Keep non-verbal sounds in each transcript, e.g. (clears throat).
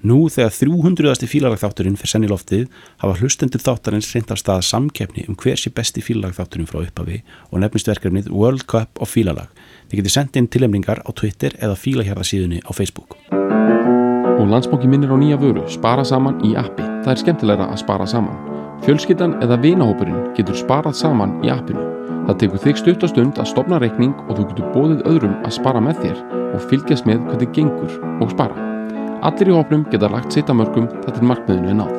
Nú þegar 300. fílalagþátturinn fyrir senni loftið hafa hlustendur þáttarins reynd af stað samkeppni um hver sé besti fílalagþátturinn frá upphafi og nefnist verkefnið World Cup of Fílalag. Þið getur sendt inn tilemningar á Twitter eða fílahjarðasíðunni á Facebook. Og landsbóki minnir á nýja vöru, spara saman í appi. Það er skemmtilegra að spara saman. Fjölskyldan eða vinahópurinn getur sparað saman í appinu. Það tekur þig stutt og stund að stopna reikning og þú getur bóðið öðrum að spara með þér og fylgjast með hvernig gengur og spara. Allir í hópnum geta lagt sitt að mörgum þar til markmiðinu er náð.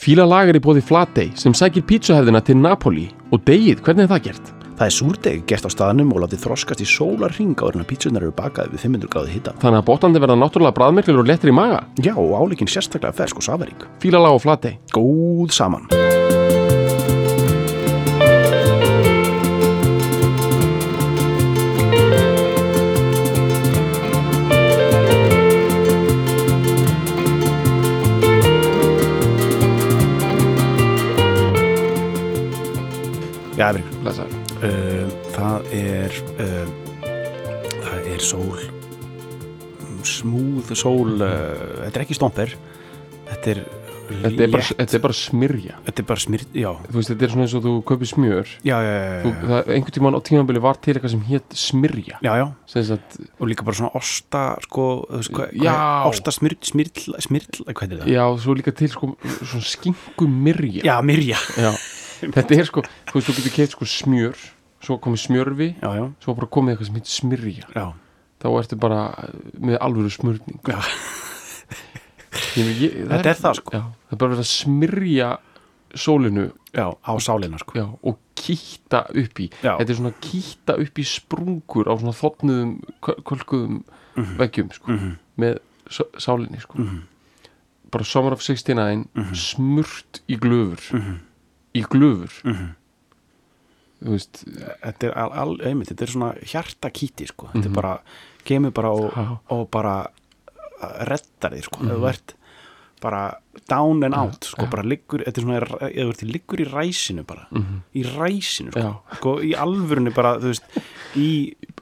Fíla lagar í bóði Flatey sem sækir pítsuhefðina til Napoli og degið, hvernig er það gert? Það er súrdeg gert á staðnum og látið þroskast í sólar ring áður en að pítsunar eru bakaði við 500 gráði hitta. Þannig að bótandi verða náttúrulega bræðmerklir og lettir í maga. Já, og áleikin sérstaklega fersk og safarík. Fíla lag og Flatey. Góð saman. Blessaður. uh, það er uh, það er sól smúð sól uh, þetta er ekki stomper þetta er Þetta er, bara, þetta er bara smyrja. þetta er bara smyrt, já Þú veist, þetta er svona eins og þú kaupir smjör. já, já, já, Þú, það, einhvern tímann á tímabili var til eitthvað sem hétt smyrja. já, já. Sagt, og líka bara svona osta sko, hvað, osta smyrl smyrl, smyrl, er já, svo líka til sko, svona skingu myrja. já, myrja. (laughs) (laughs) Þetta er sko, þú veist, þú getur keitt sko smjör, svo komið smjörfi, já, já, svo bara komið eitthvað sem hétt smyrja. já, Þá ertu bara með alvöru smurning. já. Ég, ég, Þetta er það, sko. Já, það er bara verið að smyrja sólinu já á sálina sko. já, og kýtta upp í þetta er svona kýtta upp í sprungur á svona þotnuðum kvölkuðum Mhm. veggjum sko, með s- sálinni sko. bara Summer of 69 Mhm. smurt í glöfur í glöfur Mhm. þú veist þetta er al, al, einmitt, þetta er svona hjartakíti sko. þetta er bara, kemur bara og, og bara uh, reddar því sko. ef þú ert bara down and out sko, bara liggur, þetta er svona þú ert liggur í ræsinu bara. Í ræsinu sko. Sko, í alvörunni bara þú veist, í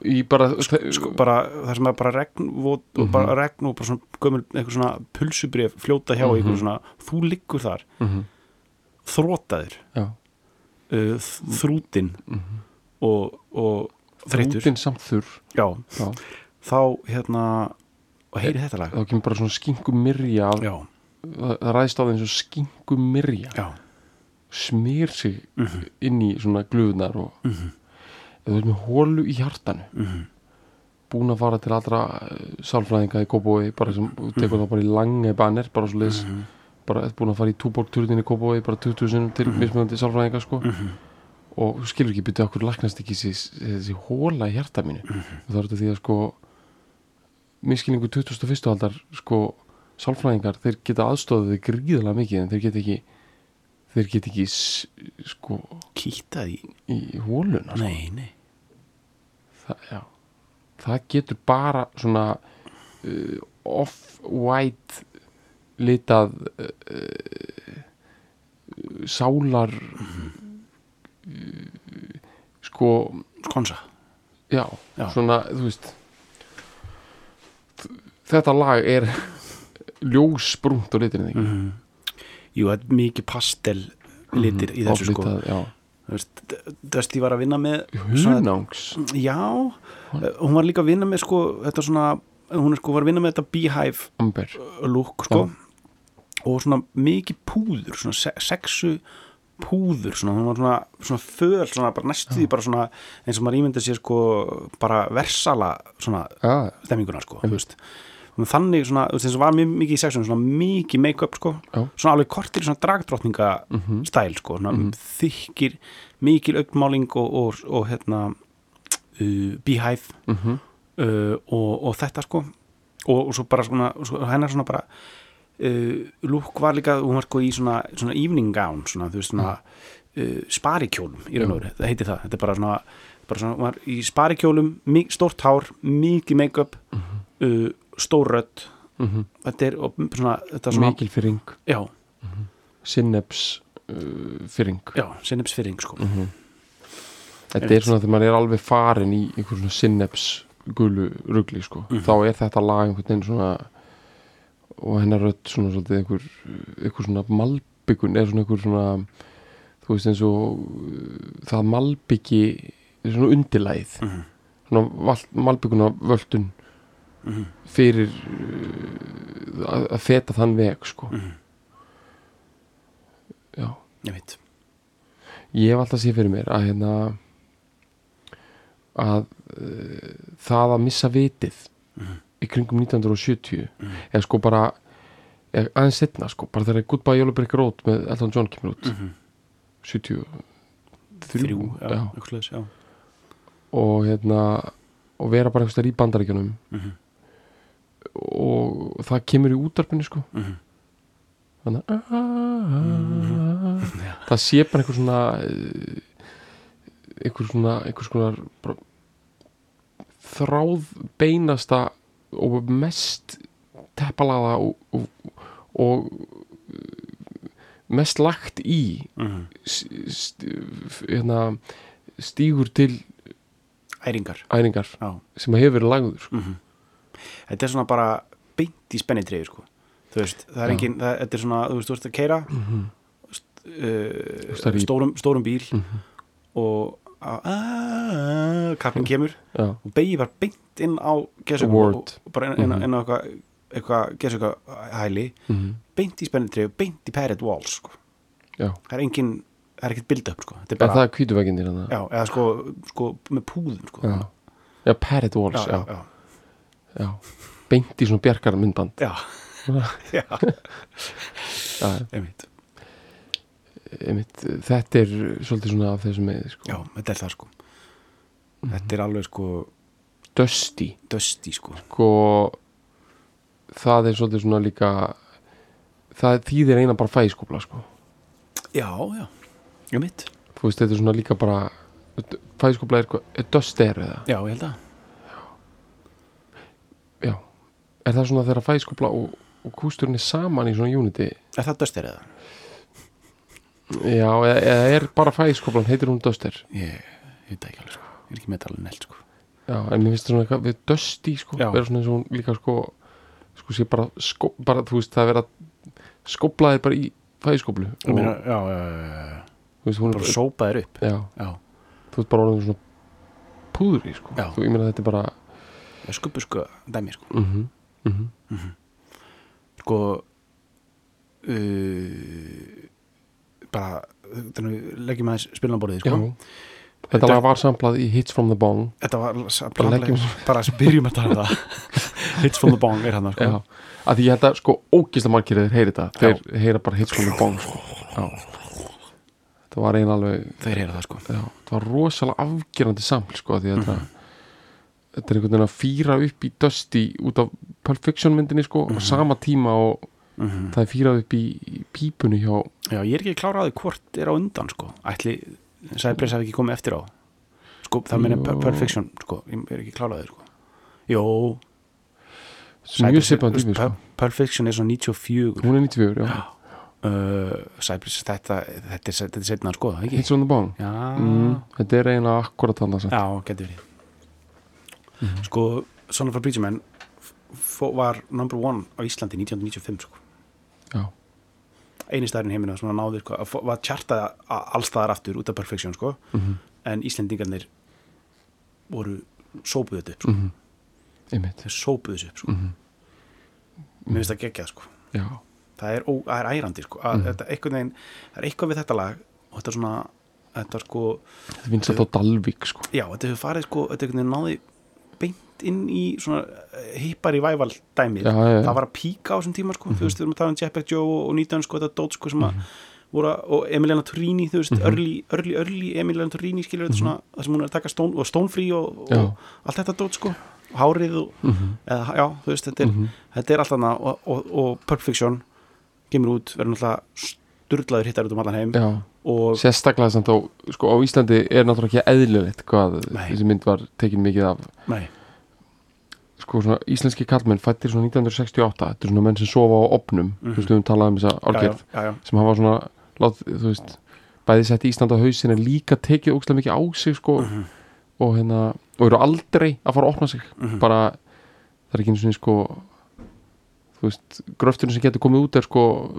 í bara sko, bara, það sem er bara regn og, bara regn og bara svona, gömul, eitthvað svona pulsubrif fljóta hjá mm svona, þú liggur þar. Mhm. Þrótaður uh, þrútin og, og þreytur þrútin samt þurr. Já, já. þá hérna og heyri þetta lag? þá kemur bara svona skingu myrja það, ræðist á það eins og skingu myrja. Smýr sig Mhm. inn í svona glöðunar og ef þú ert með hólu í hjartanu Mhm. búin að fara til allra uh, sálfræðinga í Kópói bara sem þú tekur Mhm. það bara í lange banner bara svo leis bara eftir búin að fara í túborgturðin í Kópói bara 20 sinum til Mhm. mismunandi sálfræðinga sko og þú skilur ekki byrja okkur laknast ekki þessi, þessi hóla í hjarta mínu Mhm. og það er þetta því að sko miskilningu 2001. aldar sko sálfræðingar þeir geta aðstofið þig gríðalega mikið en þeir geta ekki þeir geta ekki sko kýta í í hóluna sko. nei, nei, já, það getur bara svona uh, off-white litað uh, sálar uh, sko konsa. Já, Já. svona þú veist þetta lag er ljósbrúnt á litinu mm Mhm. jú, það er mikið pastel litir í þessu sko. já. Dusty var að vinna með hunangs? Já, hún var líka að vinna með sko, þetta svona hún er sko var að vinna með þetta beehive amber. look sko og svona mikið púður svona se sexu púður svona, hún var svona, svona föl svona bara næstu því bara svona eins og maður ímyndið sér sko bara versala svona já, stemminguna sko, þannig svona, þú veist, þess að var mikið í sexun svona mikið make-up sko. Já. svona alveg kortir svona dragdrottninga stæl sko, svona þykir mikil augmáling og, og, og hérna uh, beehive. Mhm, uh, og, og þetta sko. Og, svo bara svona, svo, hennar svona bara lúk var líka hún var sko í svona, svona evening gown svona, þú veist svona uh, sparikjólum í raun og veru, það heiti það. Þetta er bara svona, bara svona hún var í sparikjólum stórt hár, mikið make-up uh, stór rödd. Mhm. þetta er og svona, þetta svona mikil fyrring. Já, sinneps uh, fyrring. Já, sinnepsfyrring sko. Þetta er svona þegar maður er alveg farin í einhver svona sinneps gulu rugli sko. þá er þetta lag einhvern veginn svona og hennar rödd svona svolítið einhver, einhver svona malbyggun eða svona einhver svona þú veist eins og uh, það malbyggi er svona undirlæð Mhm. svona malbygguna völdun Mhm. fyrir uh, að, að feta þann veg sko Mhm. já, ég veit ég hef alltaf séð fyrir mér að hérna að uh, það að missa vitið Mhm. Í kringum 1970 Mhm. eða sko bara aðeins setna sko, bara þegar Goodbye Yellow Brick Road með Elton John kemur út Mhm. 73 þrjú, já, já. eitthvað já og hérna og vera bara einhverstað í bandaríkjunum Mhm. og það kemur í útarpinu sko Mhm. þannig að (laughs) Já. það sé bara einhver svona einhver svona konar bara, þráð beinasta og mest teppalaða og, og, og mest lagt í st, hérna, stígur til æringar æringar sem hefur verið lagður sko. Mhm. þetta er svona bara beint í spennitriði sko. þú veist, það er engin það, þetta er svona, þú veist, þú veist að keira uh, veist, það er í- stórum, stórum bíl Mhm. og kappin kemur. Já, og beigir bara beint inn á og, og bara inn, inn, Mhm. inn á eitthvað eitthvað geðsöku hæli. Mhm, beint í spennitriði, beint í padded walls sko. það er engin það er ekkert build up sko. er bara, það er kvítuveginir já, eða sko, sko með púðum sko. já, já, padded walls já, já, já, beint í svona bjarkar myndband já. (laughs) já, já, einmitt einmitt, þetta er svolítið svona af þessum með sko. já, þetta er það sko. Þetta er alveg sko dusty. dösti sko. Sko það er svolítið svona líka það þýðir eina bara fæskópla sko. já, já, einmitt þú veist, þetta er svona líka bara fæskópla er, er dust er eða já, ég held að. Já, er það svona þegar fæskópla og, og kústurinn er saman í svona unity? Er það döstir eða? Já, eða, er bara fæskóplan heitir hún duster? Ég, ég veit ekki alveg sko. Ég er ekki með talin nelt sko. Já, en mér finnst það svona við dusty sko, vera svona eins og hún líka sko sko sé bara, skó, bara þú veist það er verið að skóplaðir bara í meina, já, já, já, já, þú veist, hún bara er sópaðir upp. Já, já, þú veist bara orðin svona púðri sko, Já. þú, ég meina þetta er bara skuppu sko dæmi sko. Mhm, mhm, sko uh, bara þannig leggjum aðeins spilnaborðið sko. Þetta lag var samplað í Hits from the Bong. Þetta var sa- Bara bara, leggjum- bara byrjum að tala um það. (laughs) Hits from the bong er hann sko. Að því ég held að sko ógislega margir þeir heyri þetta, þeir heyra bara Hits from the Bong sko, já. Þetta var einn alveg þeir heyra það sko. Já, það var rosalega afgerandi saml sko, því þetta þetta er einhvern veginn að fýra upp í Dusty út af Pulp Fiction myndinni sko, á sama tíma og Mhm. það er fýrað upp í, í pípunni hjá já, ég er ekki kláraði hvort er á undan sko. Ætli, Cypress hafi ekki komið eftir á? Sko, það meina Jú. Perfection sko, ég er ekki kláraði sko. Jó, mjög tími sko. Perfection er svo 94 hún er 94, já, uh, Cypress, þetta, þetta er, þetta er setna sko, ekki? Hits from the Bong Já, mm, þetta er eiginlega akkurat þannig að já, getur verið. Sko, Son of a Preacher Man f- var number one á Íslandi 1995 sko já, eini staðurinn heimina hann náði sko, að var tjartað allstaðar aftur út af Perfection sko, mhm, en Íslendingarnir voru sópuðu þetta upp sko. mhm einmitt, þeir sópuðu þessu upp sko. mhm, mér finnst það geggjað sko. það er, ó, það er ærandi sko. að Mhm. þetta, veginn, það er eitthvað við þetta lag og þetta er svona þetta sko, þetta finnst þetta á Dalvík sko, já, þetta hefur farið sko, þetta veginn náði beint inn í svona hippar í væval dæmið. Já, já, já. það var að píka á þessum tíma sko, þú veist, við erum að tala um Jetpack Joe og 19 sko, þetta dót sko sem að voru að, og Emiliana Turini, þú veist, early, early, early Emiliana Turini, skilur þetta svona það sem hún er að taka stón, og stónfrí og, og allt þetta dót sko, og hárið og, mhm, eða, já, þú veist, þetta er, mhm, þetta er allt annað og, og, og Pulp Fiction kemur út, verður náttúrulega sturlaður hittar út um allan heim já. og sérstaklega samt á, sko, á Íslandi er náttúrulega ekki eðlilegt hvað Nei. þessi mynd var tekin mikið af. Nei, sko svona íslenski kallmenn fættir svona 1968 þetta er svona menn sem sofa á opnum Mhm. þú veist við höfum talað um þessa já, sem hafa svona lát, þú veist, bæði sett Ísland á hausin en líka tekið ógstlega mikið á sig sko, Mhm. og hérna og eru aldrei að fara að opna sig Mhm. bara, það er ekki einu svona sko þú veist, gröfturinn sem getur komið út er sko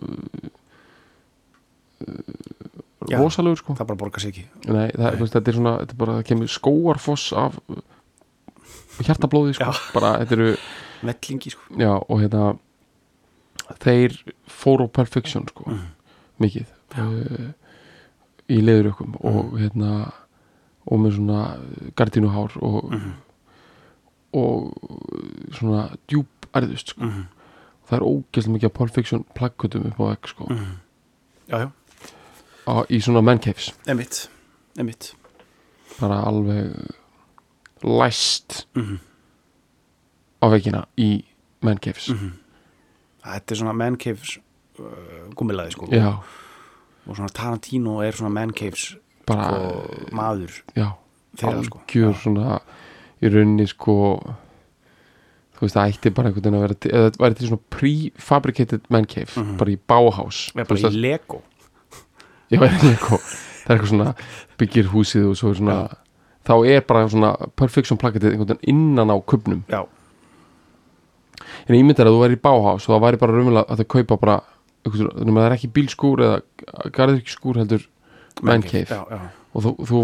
Já. rosalegur sko það bara borgar sig ekki Nei, það, veist, þetta er svona, þetta er bara, það kemur skóarfoss af hjartablóði sko, bara, þetta eru vellingi sko já, og hérna þeir fóru á perfection sko, Mhm. mikið uh, í leðurökkum og hérna og með svona gardínuhár og, Mhm. og svona djúp erðust sko. Mhm. það er ógeðslega mikið af perfection plaggutum upp á vegg sko, Mhm. já, já, á, í svona man caves emitt emitt bara alveg læst Mhm. á veggina í man caves Mhm. þetta er svona man caves uh, gummilaði sko já, og svona Tarantino er svona man caves bara sko, maður já, þeirra sko algjör svona í rauninni sko þú veist það ætti bara einhvern veginn að vera til, eða það væri til svona prefabricated man cave Mhm. bara í Bauhaus Já, Þú bara í Lego já, eða Lego. það er eitthvað svona byggir húsið og svo er svona þá er bara svona perfection plakatið einhvern veginn innan á kubnum já, en ég myndi að þú væri í Bauhaus og það væri bara raunverulega að það kaupa bara það er ekki bílskúr eða garðirkskúr heldur man cave og þú, þú,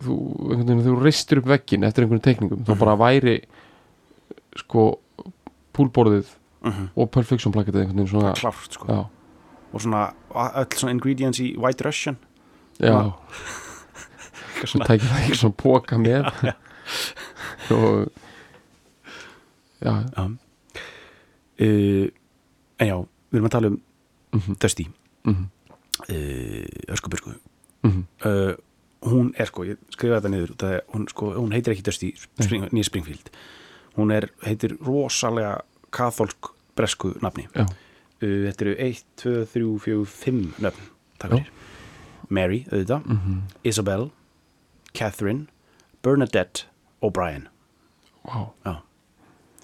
þú, veginn, þú ristir upp veggin eftir einhvern teikningum þá bara væri sko púlborðið Mhm. og perfection plakatið einhvern veginn svona klárt sko. Já, og svona öll svona ingredients í White Russian. Já, (laughs) Svona, tækir það ekki svona póka með og já, já. Uh, en já, við erum að tala um mhm, Dusty. Mhm, uh, öskubörsku mhm, uh, hún er sko, ég skrifa þetta niður það hún, sko, hún heitir ekki Dusty Spring, nýja Springfield. Hún er, heitir rosalega katholsk bresku nafni. Já, þetta eru 1, 2, 3, 4, 5 nöfn takk Já. fyrir. Mary, auðvitað, mhm, Isabel Catherine, Bernadette O'Brien. Wow.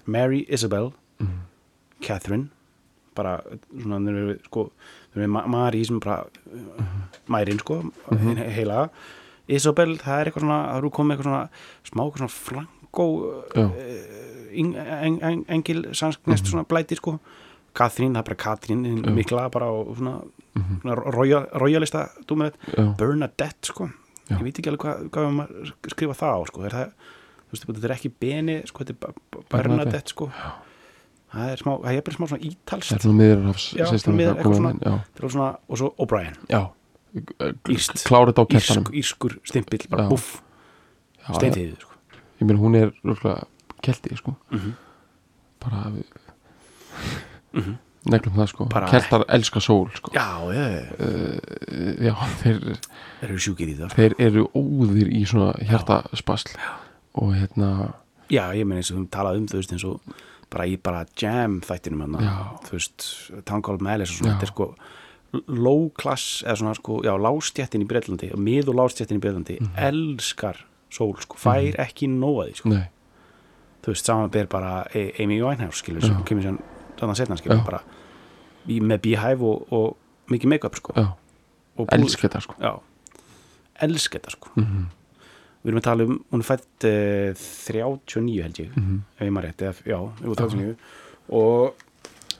Mary, Isabel mhm, Catherine. Bara svona þeir eru sko þeir eru Ma- Mary sem bara uh, mærin sko, Mhm. he heila. Isabel, það er eitthvað svona það eru komið eitthvað svona smá eitthvað svona flankó Já. uh, en, en, en, engil sansknest Mhm. svona blæti sko. Katrín, það er bara Katrín mikla bara og svona, mhm, svona royal, royalista dúmið já, Bernadette sko Já. ég veit ekki alveg hvað, hvað að skrifa það á sko, er það þú veist, þetta er ekki Beni sko, þetta er Ba- Ba- Bernadette. Bernadette sko. Það er smá, það er bara smá svona ítalst það er svona miðurhafs og svo O'Brien. Klára þetta á kertanum írskur stimpill, bara buff steintiðið sko. ég meina hún er rúkla kelti sko. Mm -hmm. bara við Mhm. Neglum það sko. Keltar elska sól sko. Já, ég, uh, já, þeir, þeir eru sjúkir í það sko. þeir eru óðir í svona hjartaspasl og hérna já, ég meina eins og við talaði um þú veist eins og bara í bara jam þættinum hann Já. þú veist, Town Call Melis og svona, þetta er sko low class, eða svona sko já, lástjættin í Breitlandi, og mið og lástjættin í Breitlandi Mhm. elskar sól sko, fær ekki nóa því sko, nei, þú veist, saman ber bara Amy Winehouse, skilur, sem kemur sér þannig að setna, bara í, með beehive og, og mikið make-up sko, elska þetta sko. Elsk þetta sko. Mm við erum að tala um, hún er fætt uh, 39 held ég -hmm. ef ég maður rétt, eða, já, jú, 39 og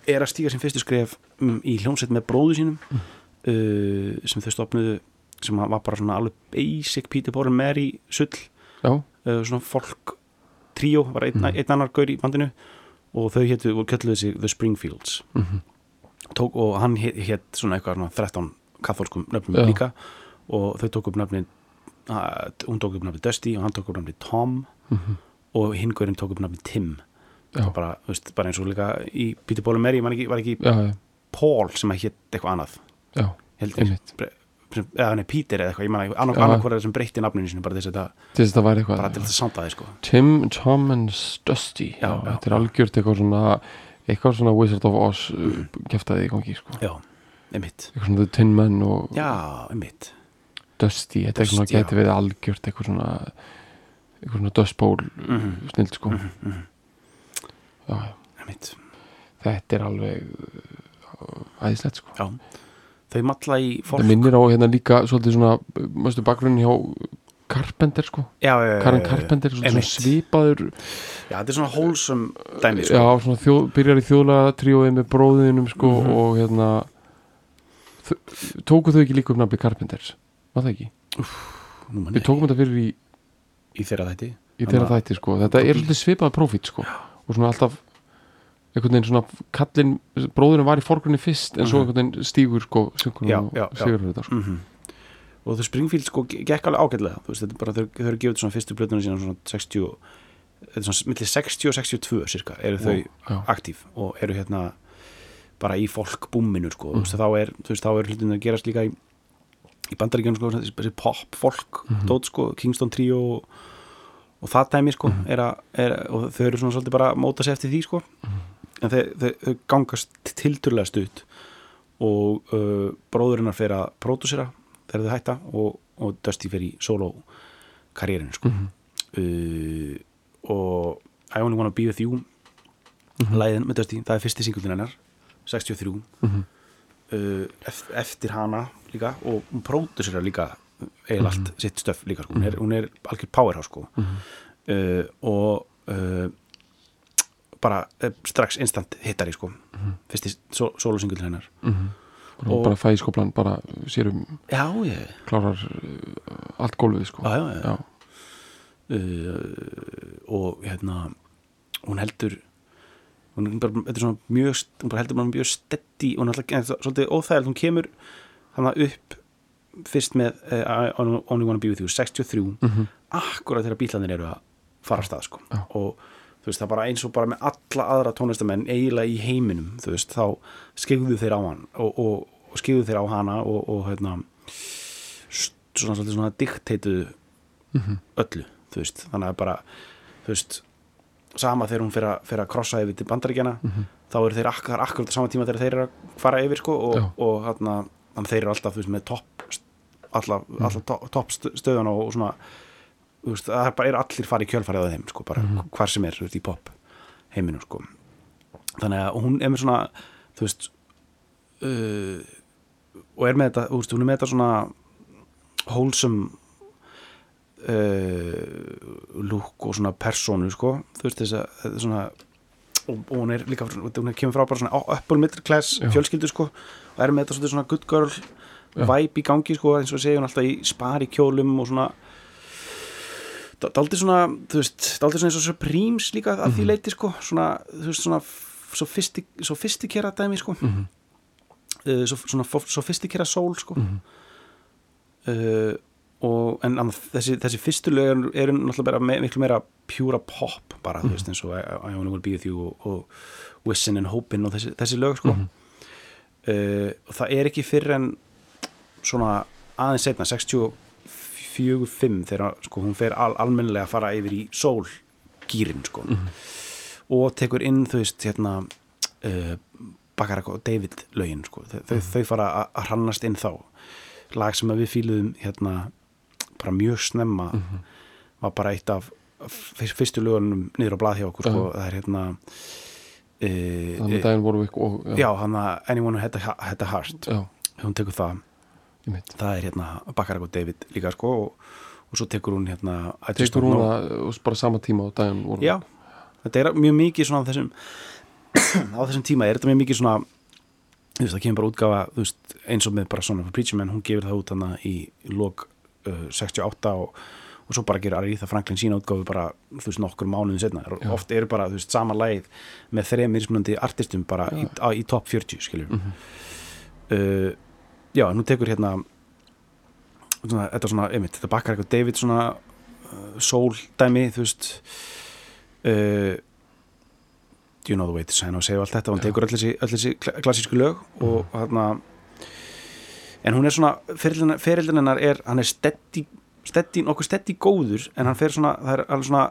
er að stíga sem fyrstu skref um, í hljómsveit með bróðu sínum Mm. uh, sem þau stopnuðu sem var bara svona alveg basic Peter and Mary sull. Uh, svona folk tríó, var einn, Mm. einn annar gaur í bandinu og þau hétu, og kölluðu sig The Springfields. Mm tók, og hann hétt hét svona eitthvað svona 13 katholskum nöfnum Já. líka. Og þau tók upp nöfnin hún tók upp nöfnin Dusty og hann tók upp nöfnin Tom. -hmm. og hinn gaurinn tók upp nöfnin Tim. Bara, veist, bara eins og líka í Peter Paul and Mary var ekki, var ekki já, Paul sem hétt eitthvað annað? Já, einmitt Eða nei, Peter eða eitthvað, ég manna annar, Já. annar hvort sem breytti nafninu sinu bara til þess að það bara til þess að sanda þið sko. Tim, Tom and Dusty. Já, já, þetta er algjört eitthvað svona eitthvað svona Wizard of Oz uh, keftaði í gangi sko. Já, einmitt. Eitthvað svona The Tin Man og já, einmitt. Dusty, þetta er svona já. geti verið algjört eitthvað svona eitthvað svona Dust Bowl Mhm. snill sko. Mhm, mhm, já, já. einmitt. Þetta er alveg uh, æðislegt sko. Já, þau matla í fólk. það minnir á hérna líka svolítið svona mástu bakgrunni hjá Carpenter sko? Já, já, já, Karen já, já. Carpenter, svona svipaður já, þetta er svona wholesome dæmi já, sko. svona þjó, byrjar í þjóðlega tríóið með bróðinum sko Mhm. og hérna þ- tóku þau ekki líka upp nafni Carpenters? Var það ekki? Man Við tókum þetta fyrir í, í þeirra þætti? Í þeirra þætti sko. Þetta er svolítið svipað profít sko. Og svona alltaf einhvern veginn svona kallinn, bróðurinn var í forgrunni fyrst en svo Mhm. einhvern veginn stígur sko Já, og já, já. sigur þetta sko mm og þú Springfield sko ge- gekk alveg ágætlega þú veist, þetta er bara, þau, þau eru gefið svona fyrstu blötuna sína svona 60 og- þetta er svona millir 60 og 62 cirka eru þau já, aktív og eru hérna bara í fólk búminu sko, Mm. veist, þá er, þú veist, þá er hlutin að gerast líka í, í bandaríkjunum sko, þessi, pop fólk, Mhm. dót sko Kingston Trio og, og það dæmi sko, Mhm. er að, er, og þau eru svona svolítið bara að móta sig eftir því sko Mhm. En þau, gangast tilturlega stutt og uh, bróðurinnar fer að pródusera þegar þau hætta og, og Dusty fer í solo karriérinu sko Mhm. uh, og I Only Wanna Be With You Mhm. læðin með Dusty, það er fyrsti singullin hennar 63 Mhm. uh, eft- eftir hana líka og hún pródusera líka eiginlega allt sitt stöf líka sko. hún, er, hún er algjör powerhouse sko. Mhm. uh, og uh, bara uh, strax instant hittari sko. fyrsti solosingull hennar Mhm. og, Og- bara fæðiskoplan bara sér um já, ég klárar uh, allt gólfið sko já, já, já. já, uh, og hérna hún heldur hún bara, þetta er svona mjög hún bara heldur bara mjög steddi og hún er alltaf svolítið óþægild, hún kemur hann upp fyrst með uh, Only Wanna Be With You 63, Mhm. akkurat þegar bílarnir eru að fara af stað sko og þú veist það bara eins og bara með alla aðra tónlistamenn eiginlega í heiminum þú veist þá skegðu þeir á hann og, og, og skegðu þeir á hana og, og hérna svona svolítið svona dikteituðu Mhm. öllu þú veist, þannig að bara þú veist, sama þegar hún fyrir að, fyrir að krossa yfir til bandaríkjana Mhm. þá eru þeir akkurat, akkurat á sama tíma þegar þeir eru að fara yfir sko og, þannig þeir eru alltaf þú veist, með topp alltaf, alltaf to, topp st- stöðun og, svona veist, það er allir fara í kjölfarið á þeim sko, bara Mhm. hvar sem er veist, í pop heiminum sko þannig að hún er með svona þú veist uh, og er með þetta, veist, hún er með þetta svona wholesome uh, look og svona persónu sko, þú veist þess að svona og, hún er líka, hún er kemur frá bara svona upper middle class Já. fjölskyldu sko og er með þetta svona good girl Já. vibe í gangi sko, eins og segja hún alltaf í spari kjólum og svona daldið svona, þú veist daldið svona eins og Supremes líka að því Mhm. leiti sko, svona, þú veist, svona sofistik, sofistikera dæmi sko Mhm. uh, svo, svona sofistikera sól sko Mhm. uh, og en annað, þessi, þessi fyrstu lög eru, náttúrulega bara me, miklu meira pjúra pop bara, þú veist, eins og I, Only Will Be With You og, og Wissin and Hopin og þessi, þessi lög sko Mhm. uh, og það er ekki fyrr en svona aðeins setna 64-5 þegar sko, hún fer al, almennilega að fara yfir í sólgýrin sko Mhm. og tekur inn þú veist hérna uh, Bakarak og David lögin sko. þau, þau, þau fara að- að hrannast inn þá lag sem að við fíluðum hérna bara mjög snemma Mhm. var bara eitt af fyrst, fyrstu lögunum niður á blað hjá okkur sko. það er hérna uh, þannig daginn voru við og já, hann að Anyone Who Had a, had a Heart já, hún tekur það, það er hérna Bakarak og David líka sko og, og svo tekur hún hérna tekur hún það bara sama tíma á daginn voru já, þetta er mjög mikið svona á þessum (clears throat) á þessum tíma er þetta mjög mikið svona veist, það kemur bara útgafa veist, eins og með bara svona Preacher Man, hún gefur það út hana í lok uh, 68 og, og svo bara gerir Aretha Franklin sína útgáfu bara, þú veist, nokkur mánuðin setna Já. oft eru bara, þú veist, sama leið með þreim mismunandi artistum bara í, á, í top 40, skiljum Mhm. uh, já, nú tekur hérna svona, þetta svona, einmitt, þetta bakkar eitthvað David svona uh, soul dæmi, þú veist uh, Do you know the way to sign og segja allt þetta, hann Já. tekur öll þessi, klassísku lög og hérna en hún er svona, ferildin hennar er, hann er steddi, steddi nokkuð steddi góður, en hann fer svona það er alveg svona,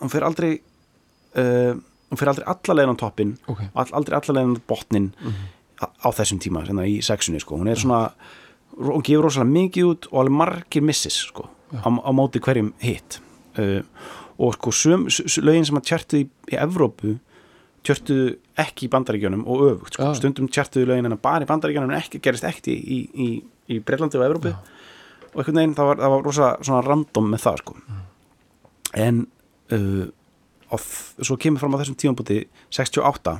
hann fer aldrei uh, hann fer aldrei allalegin á toppin ok, all, aldrei allalegin á botnin Mhm. á, á þessum tíma, hérna í sexunni sko. hún er svona, hún gefur rosalega mikið út og alveg margir missis sko, Já. á, á móti hverjum hitt uh, og sko söm, s, s, lögin sem að tjartuði í, í Evrópu tjörtuðu ekki í bandaríkjunum og öfugt sko. Já. stundum tjartuðu lögin en bara í bandaríkjunum en ekki, gerist ekki í, í, í Breitlandi og Evrópu Já. og einhvern veginn það var, það var rosa svona random með það sko en uh, og svo kemur fram á þessum tímanbúti 68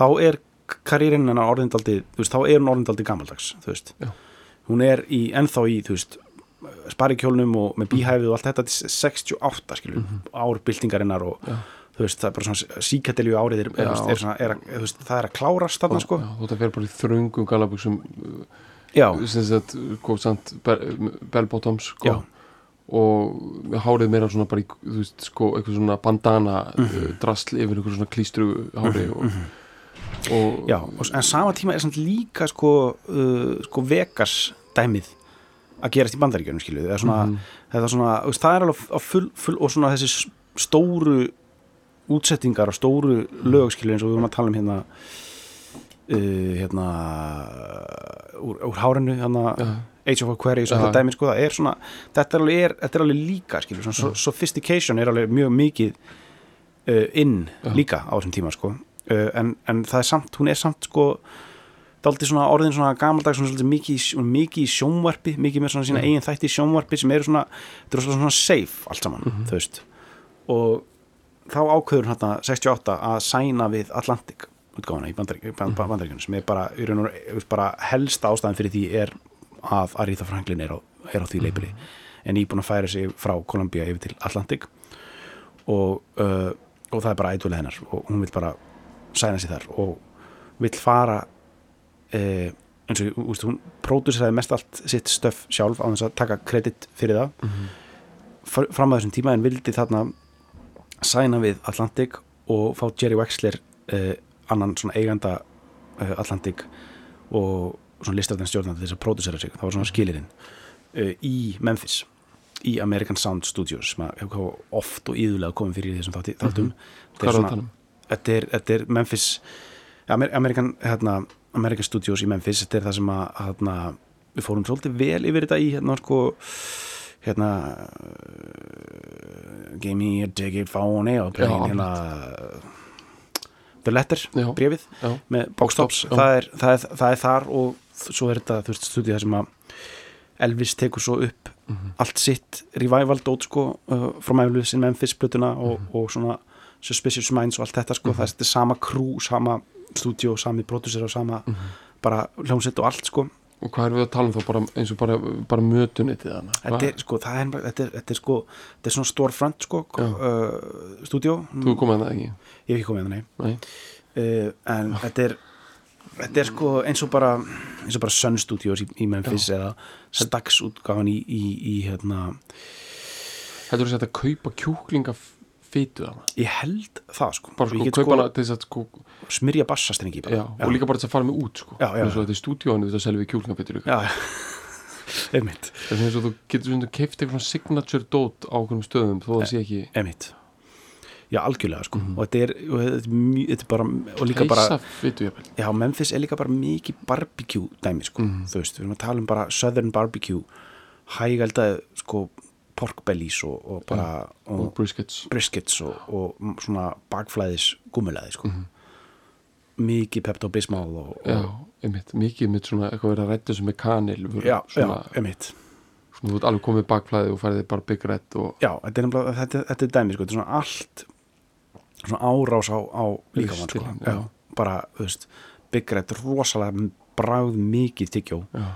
þá er karýrin hennar orðindaldi þú veist, þá er hún orðindaldi gamaldags þú veist, Já. hún er í, ennþá í þú veist, sparikjólnum og með bíhæfið og allt þetta til 68 skilur, árbyltingarinnar og Já. þú veist, það er bara svona síkatelju árið er, er, er, svona, er, veist, það er að klárast þarna sko, þú þetta fer bara í þröngum já, sem sagt, sko, sko, og hárið meira svona bara í, þú veist, sko, eitthvað svona bandana Mhm. mm drasl yfir eitthvað svona klístru hári og, og já og, en sama tíma er samt líka sko, uh, sko Vegas dæmið að gerast í bandaríkjörnum skilu það er svona, þetta er svona, það er alveg full, full og svona þessi stóru útsettingar og stóru lög skilu eins og við vorum að tala um hérna uh, hérna úr, úr hárinu hérna Já. Age of Aquarius og þetta dæmi sko, það er svona þetta er alveg, er, þetta er alveg líka skilu, svona so- sophistication er alveg mjög mikið uh, inn Já. líka á þessum tíma sko en, en það er samt, hún er samt sko dálítið svona orðin svona gamaldag svona svolítið mikið, svona mikið í sjónvarpi mikið með svona sína eigin þætti í sjónvarpi sem eru svona, þetta eru svona safe allt saman, þú veist. Og þá ákveður hérna 68 að sæna við Atlantic útgáfana í bandarík- ban- ban- bandaríkjunum sem er bara, í raun og veru, bara helsta ástæðan fyrir því er að Aretha Franklin er á, er á því leipili en ég er búin að færa sig frá Columbia yfir til Atlantic. Og, uh, og það er bara ædvölu hennar og hún vil bara sæna sig þar og vil fara eh, eins og úst, hún próduseraði mest allt sitt stöf sjálf á þess að taka kredit fyrir það. Fr- fram að þessum tíma en vildi þarna sæna við Atlantic og fá Jerry Wexler eh, annan svona eiganda eh, Atlantic og svona listarðan stjórnandi þess að pródusera sig. Það var svona skilirinn eh, í Memphis í American Sound Studios sem hefur oft og íðulega komið fyrir í þessum þátti, þáttum. Þetta hvað er það um? Þetta er, þetta er Memphis Amer American, hérna, American Studios í Memphis þetta er það sem að hérna, við fórum svolítið vel yfir þetta í hérna sko hérna uh, Give me a ticket phone og Já, playing hérna The Letter, Já. brefið Já. með Boxtops, Já. það það, það er þar og svo er þetta, þú veist, stúdíu það sem að Elvis tekur svo upp Mhm. allt sitt revival dót sko uh, frá Memphis in Memphis plötuna og, Mhm. og svona Suspicious Minds og allt þetta sko, það er þetta sama crew, sama stúdíu, sami producer og sama Mhm. bara hljómsett og allt sko. Og hvað erum við að tala um þá? Bara eins og bara, bara mötunitið hana þetta er sko, það er, þetta er, þetta er sko þetta er svona storefront sko Já. uh, stúdíu, þú komið að það ekki? Ég hef ekki komið að það nei. Nei. uh, en þetta er þetta er sko eins og bara eins og bara Sun Studios í, í Memphis eða Stax útgáfan í, í, í hérna, Heldur þú að þetta kaupa kjúklinga hana. Ég held það sko. Bara sko kaupa hana til þess að sko smyrja bassastrengi bara. Já, og líka bara þess að fara með út sko. Já, já. þetta (laughs) er stúdíóinu þetta selvi já, einmitt. Þú getur keift eitthvað signature dot á okkurum stöðum þó það sé ekki einmitt. Já, algjörlega sko. Mhm. og þetta er, og þetta er, mjög, þetta er bara og líka bara, heisa já, Memphis er líka bara mikið barbecue dæmi sko, Mhm. þú veist, við erum að tala um bara southern barbecue hægælda sko pork bellies og, og bara og og briskets. briskets og, og svona bakflæðis gummilaði sko. Mhm. mikið Pepto-Bismol og, og já, einmitt, mikið mitt svona eitthvað verið að rætta sem með kanil já, svona, já, einmitt. Svona þú ert alveg komið bakflæði og færið bara og já, þetta er, nefnilega- þetta, þetta er dæmi sko, þetta er svona allt svona árás á, á líkamann sko. Bara, þú veist Red, rosalega bráð mikið tyggjó já,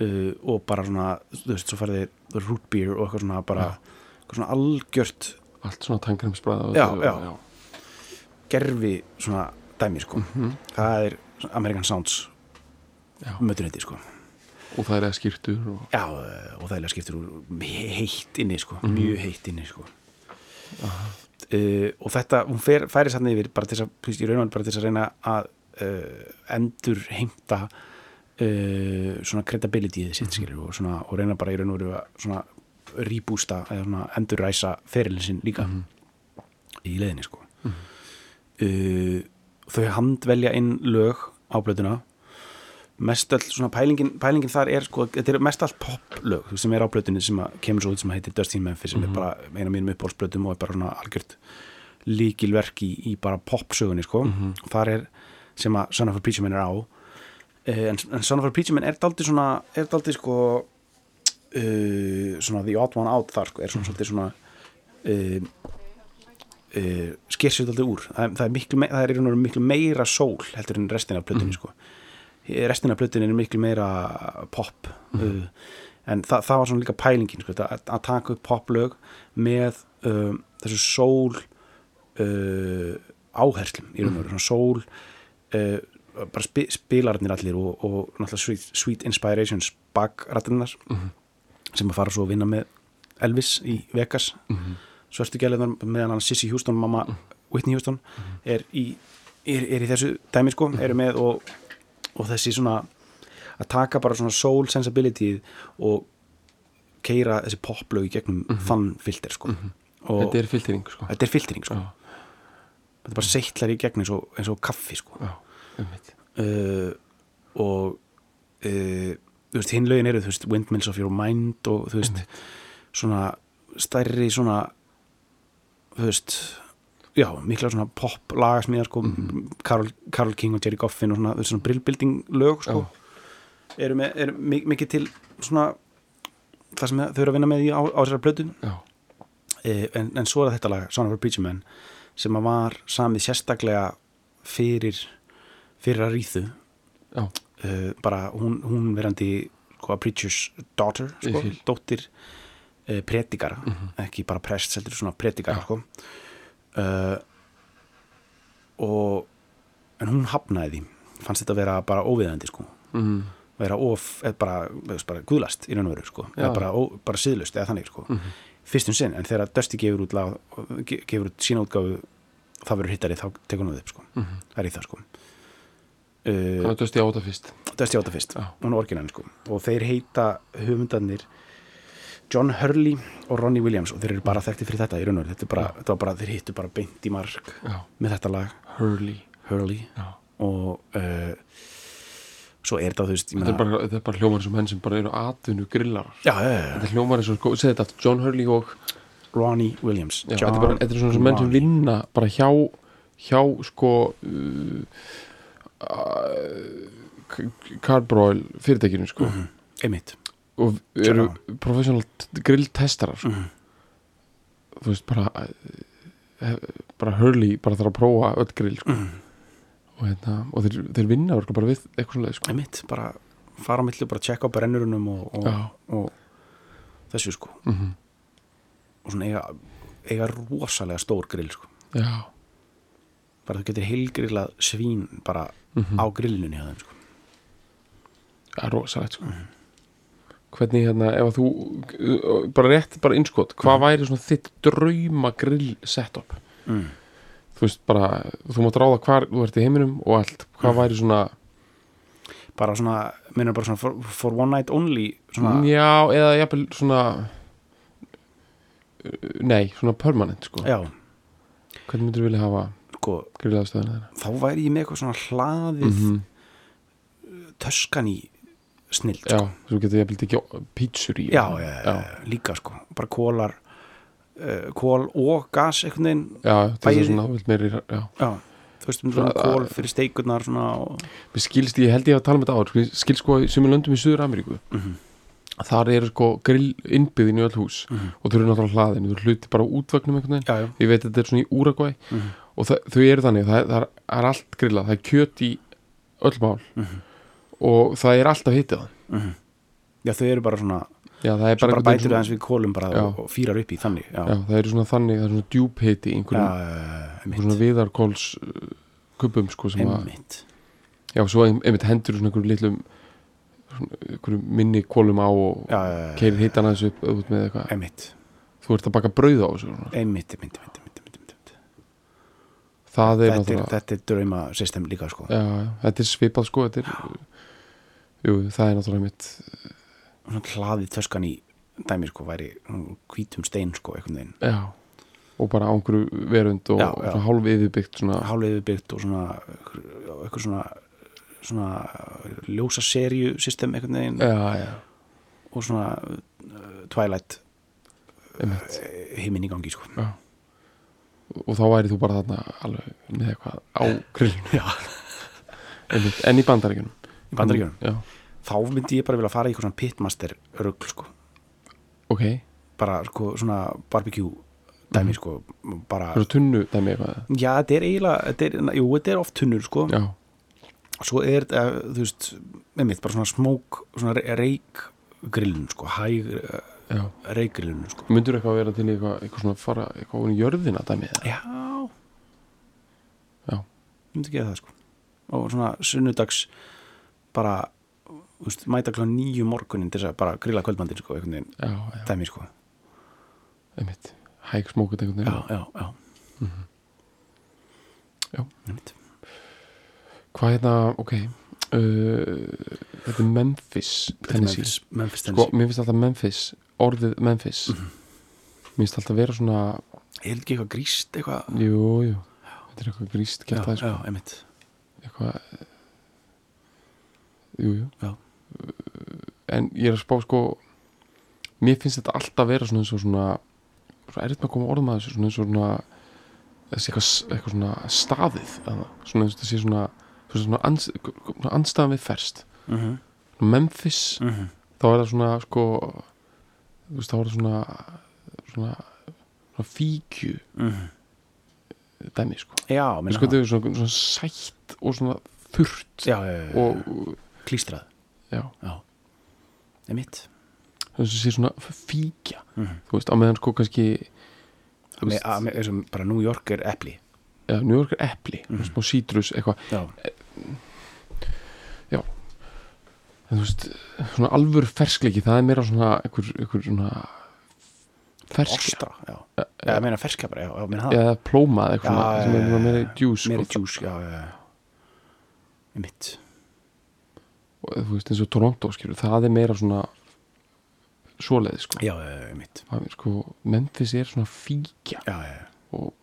uh, og bara svona, þú veist, svo færði root beer og eitthvað svona bara eitthvað svona algjört allt svona tangremsbræða Já, já. gerfi svona dæmi sko. Mhm. það er American Sounds Já. mötunetti sko. og það er eða skýrtur og já, uh, og það er skiptur úr heitt inni sko, Mhm. mjög heitt inni sko. uh, og þetta, hún fer, færi sann yfir bara til þess að, í raunvæðan bara til þess að reyna að uh, endur heimta uh, svona credibility sitt skilur og, svona, og reyna bara í raun og veru að svona rýbústa eða svona endurræsa ferilin sinn líka í leiðinni sko. Uh, þau handvelja inn lög á blöðuna mest all svona pælingin, pælingin þar er sko, þetta er mest allt poplög sem er á blöðunni sem að kemur svo út sem heitir Dustin Memphis sem er bara eina af mínum uppbólsblöðum og er bara svona algjört líkilverk í, í bara popsögunni sko. Og þar er sem að Son of a Preacher Man er á en, en Son of a Preacher Man er daldið svona er daldið sko uh, svona the odd one out þar sko, er svona svolítið svona uh, uh, sker sér alltaf úr. Það, það er miklu, me- það er miklu meira sól heldur en restin af plötunni sko. Restin af plötunni er miklu meira pop uh, en það, það var svona líka pælingin sko, að, að taka upp poplög með þessu sól uh, áherslum í raun og veru, svona sól uh, bara spi, spilararnir allir og, og náttúrulega Sweet, Sweet Inspirations bakrættinnar sem að fara svo að vinna með Elvis í Vegas. Mm -hmm. svörstu gæliðan meðan hann Sissy Houston, mamma Whitney Houston er í, er, er í þessu dæmi sko, eru með og, og þessi svona að taka bara svona soul sensibility og keira þessi poplög í gegnum þann filter sko. Og þetta er filtering sko. Þetta er filtering sko. Já. þetta bara seittlar í gegn eins og, eins og kaffi sko. Einmitt uh, og uh, þú veist, hinlaugin eru þú veist, Windmills of Your Mind og þú veist, svona stærri svona þú veist já, mikla svona pop lagasmíðar sko, Karol, Karol King og Jerry Goffin og svona, svona brillbuilding lög sko, eru, með, eru mi- mikið til svona það sem þau eru að vinna með í á, á þessari plötu. Já, Eh, en, en svo er þetta lag Son of a Preacher Man sem að var samið sérstaklega fyrir fyrir að ríðu. Já, uh, bara hún, hún verandi sko, preacher's daughter sko, dóttir uh, predikara. Ekki bara prest, heldur svona predikara sko. uh, og en hún hafnaði því. Fannst þetta vera bara óviðandi sko. Mm, vera of, eða bara, bara guðlast í raun og veru sko, eða bara, ó, bara síðlust eða þannig sko, fyrstum sinn en þegar Dusty gefur út, lag, ge- gefur út sína útgáfu það verður hittari þá tekur hún það upp sko, það er í það sko uh, þannig að dösti á þetta fyrst. Dusty átta fyrst, Já. hún er orginalin sko. Og þeir heita höfundarnir John Hurley og Ronnie Williams og þeir eru bara þekkti fyrir þetta í raun og þetta, bara, þetta var bara, þeir hittu bara beint í mark já, með þetta lag, Hurley. Hurley. Og uh, svo er þetta þú veist, þetta er bara, þetta er bara hljómar sem menn sem bara eru atvinnu grillar. Já, já, já, þetta er hljómar og, sko, segði þetta John Hurley og Ronnie Williams. Já, þetta er bara, þetta er svona sem menn sem vinna bara hjá hjá sko uh, Carbroil fyrirtækinu sko. Einmitt. Og eru professional grilltestarar sko. þú veist bara eh, bara Hurley bara þarf að prófa öll grill sko. og, hérna, og þeir, þeir vinna örugglega bara við eitthvað svona sko. einmitt, bara fara á milli og bara tjekka á brennurunum og, og, og þessu sko. Mm og svona eiga, eiga rosalega stór grill sko. Já, bara þú getur heilgrillað svín bara Mhm. á grillinu hjá þeim sko. Það er rosalegt sko. hvernig hérna ef þú, bara rétt bara innskot, hvað væri svona þitt drauma grill setup? Mm. þú veist bara, þú mátt ráða hvar þú ert í heiminum og allt, hvað væri svona bara svona, minnur bara svona for, for one night only svona, já, eða jafnvel svona nei, svona permanent sko, já, hvernig myndir þú vilja hafa sko þá væri ég með eitthvað svona hlaðið mm -hmm. töskan í snill já, sko. þú getur jafnvel ekki pítsur í já, já, já, líka sko bara kólar uh, kól og gas einhvern veginn já, Bæði- þess svona vilt meiri já. já, þú veist um svona kól fyrir steikurnar svona og, Mér skilst, ég held ég að tala um þetta áður skilst sko í sumum löndum í Suður Ameríku Mhm. þar eru sko grill innbyggðin í öll hús Mhm. og þau eru náttúrulega hlaðin, þau eru hluti bara útvagnum einhvern veginn, já, já, ég veit að þetta er svona í Úragvæ Mhm. Og það, þau eru þannig, það er, það er allt grillað, það er kjöt í öll mál Mhm. og það er alltaf hitið það mhm. já, þau eru bara svona Já, það er bara, bara bætur veginn aðeins við kólum bara Já. og, fýrar upp í þannig já, Já, það eru svona þannig, það er svona djúp hiti í einhverjum, svona viðarkóls uh, kubum sko sem að, já, svo ein- einmitt hendur svona einhverjum litlum svona minni kólum á og keirir hitan aðeins upp með eitthvað einmitt þú ert að baka brauð á þessu svona. einmitt, einmitt, einmitt, einmitt. Það er náttúrulega þetta er drauma system líka sko. Já, já, þetta er svipað sko er, jú, það er náttúrulega mitt svona hlaðið töskan í dæmi sko væri hvítum stein sko veginn. Já, og bara á einhverju verund og svona hálf yfirbyggt svona, hálfið byggt og svona eitthvað svona svona ljósa serju system já, já, og svona uh, Twilight einmitt. himinn í gangi sko. Já. Og þá væri þú bara þarna alveg með eitthvað á grillinu. Já. (laughs) einmitt, en í bandaríkjunum? Í bandaríkjunum? Já, þá myndi ég bara vilja fara í eitthvað svona pitmaster rugl sko. Ok, bara sko svona barbecue dæmi sko bara, tunnu dæmi eitthvað já þetta er eiginlega þetta er, jú þetta er oft tunnur sko. Já, svo er þetta, þú veist með mitt, bara svona smók, svona reikgrillun sko, hæg reikgrillun sko. Myndur eitthvað vera til eitthvað, eitthvað svona fara eitthvað í jörðina dæmi eða? já. Já. myndi gera það sko. Og svona sunnudags bara veist, mæta klá nýju morgunin til þess að bara grilla kvöldmandin sko, einhvern veginn. Já, já, dæmi sko. Einmitt. Hæg smókut einhvern já, já, já. Já. Einmitt. hvað hérna, ok uh, þetta er Memphis Tennessee. Memphis, Memphis sko, mér finnst alltaf Memphis orðið Memphis. Mér finnst alltaf vera svona er þetta ekki eitthvað gríst eitthvað? Jú, jú, þetta er eitthvað gríst gert það, sko, já, einmitt. Eitthvað jú, jú. Já. en ég er að spá sko mér finnst þetta alltaf vera svona eins og svona svona erfitt með að koma orðum að þessu svona eins og svona þessi eitthvað, eitthvað svona staðið svona eins og þessi svona svona, svona, ans, svona anstæðan við ferst. Mm -hmm. Memphis Mm þá er það svona sko þú veist þá er það svona svona, svona fíkju. -hmm. dæmi sko. Já, sko þetta er svona, svona sætt og svona þurrt já, já, og klístrað. Já, einmitt. Þess að sé svona fíkja. -hmm. þú veist, á meðan sko kannski veist, að, með, þessum bara New York er epli. Ja, New York er epli, mm Mhm. smá sítrus eitthvað, já, en þú veist svona alvöru ferskleiki, það er meira svona einhver, einhver svona ferskja, ostra já, ja, já, ég meina ferska bara, já, já, meina það. eða plóma eða eitthvað Já, svona, já, sem er já, svona já, meira já. djús meiri sko, djús, já, já, já. Einmitt. Og þú veist eins og Toronto skilur, það er meira svona svoleiði sko. Já, já, já, einmitt. Það sko, Memphis er svona fíkja. Já, já, já, og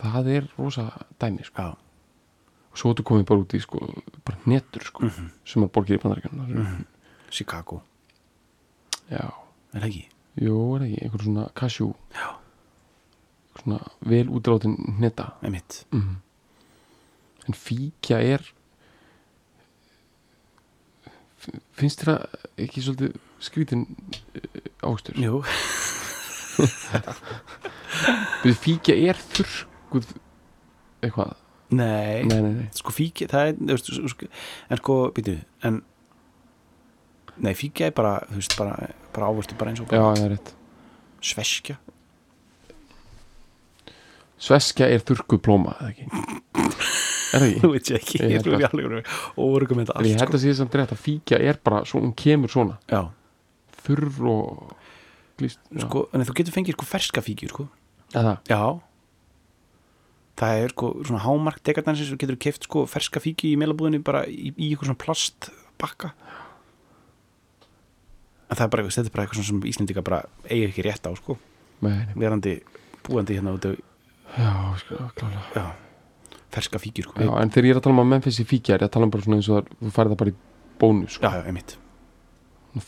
það er rosa dæmi sko. já. Og svo þú komið bara út í sko, bara netur sko, Mm -hmm. sem er borgir í bandaríkjum mm Mhm. Chicago, já, er ekki? jú, er ekki, einhver svona cashew já, svona vel útrátin neta einmitt. Mm. en fíkja er finnst þér það ekki svolítið skrítin ástur? Jú, (laughs) fíkja er þurrkuð eitthvað nei, nei, nei, nei. sko fíki það er, sko, en sko, býtu en nei, fíki er bara, þú veist, bara, bara ávöldu bara eins og já, bara það er rétt. Sveskja. Sveskja er þurrkuð plóma eða ekki? (laughs) Er það ekki? þú veit ég ekki, Ég er alveg óvergum með En ég þetta held að sé samt rétt að fíkja er bara svo, hún kemur svona, já, þurr og glýst, já, sko, en þú getur fengið sko ferska fíkjur, sko. Eða já það er sko svona hámark degardansins þú getur keft sko ferska fíkju í meilabúðinni bara í, í eitthvað svona plastbakka. En það er bara, þetta er bara eitthvað sem Íslendinga bara eigi ekki rétt á sko. Verandi búandi hérna út já, sko, klálega. Já, ferska fíkjur sko. Já, en þegar ég er að tala um Memphis í fíkja er ég að tala um bara svona eins og þú færði það bara í bónus sko, já, já, emitt,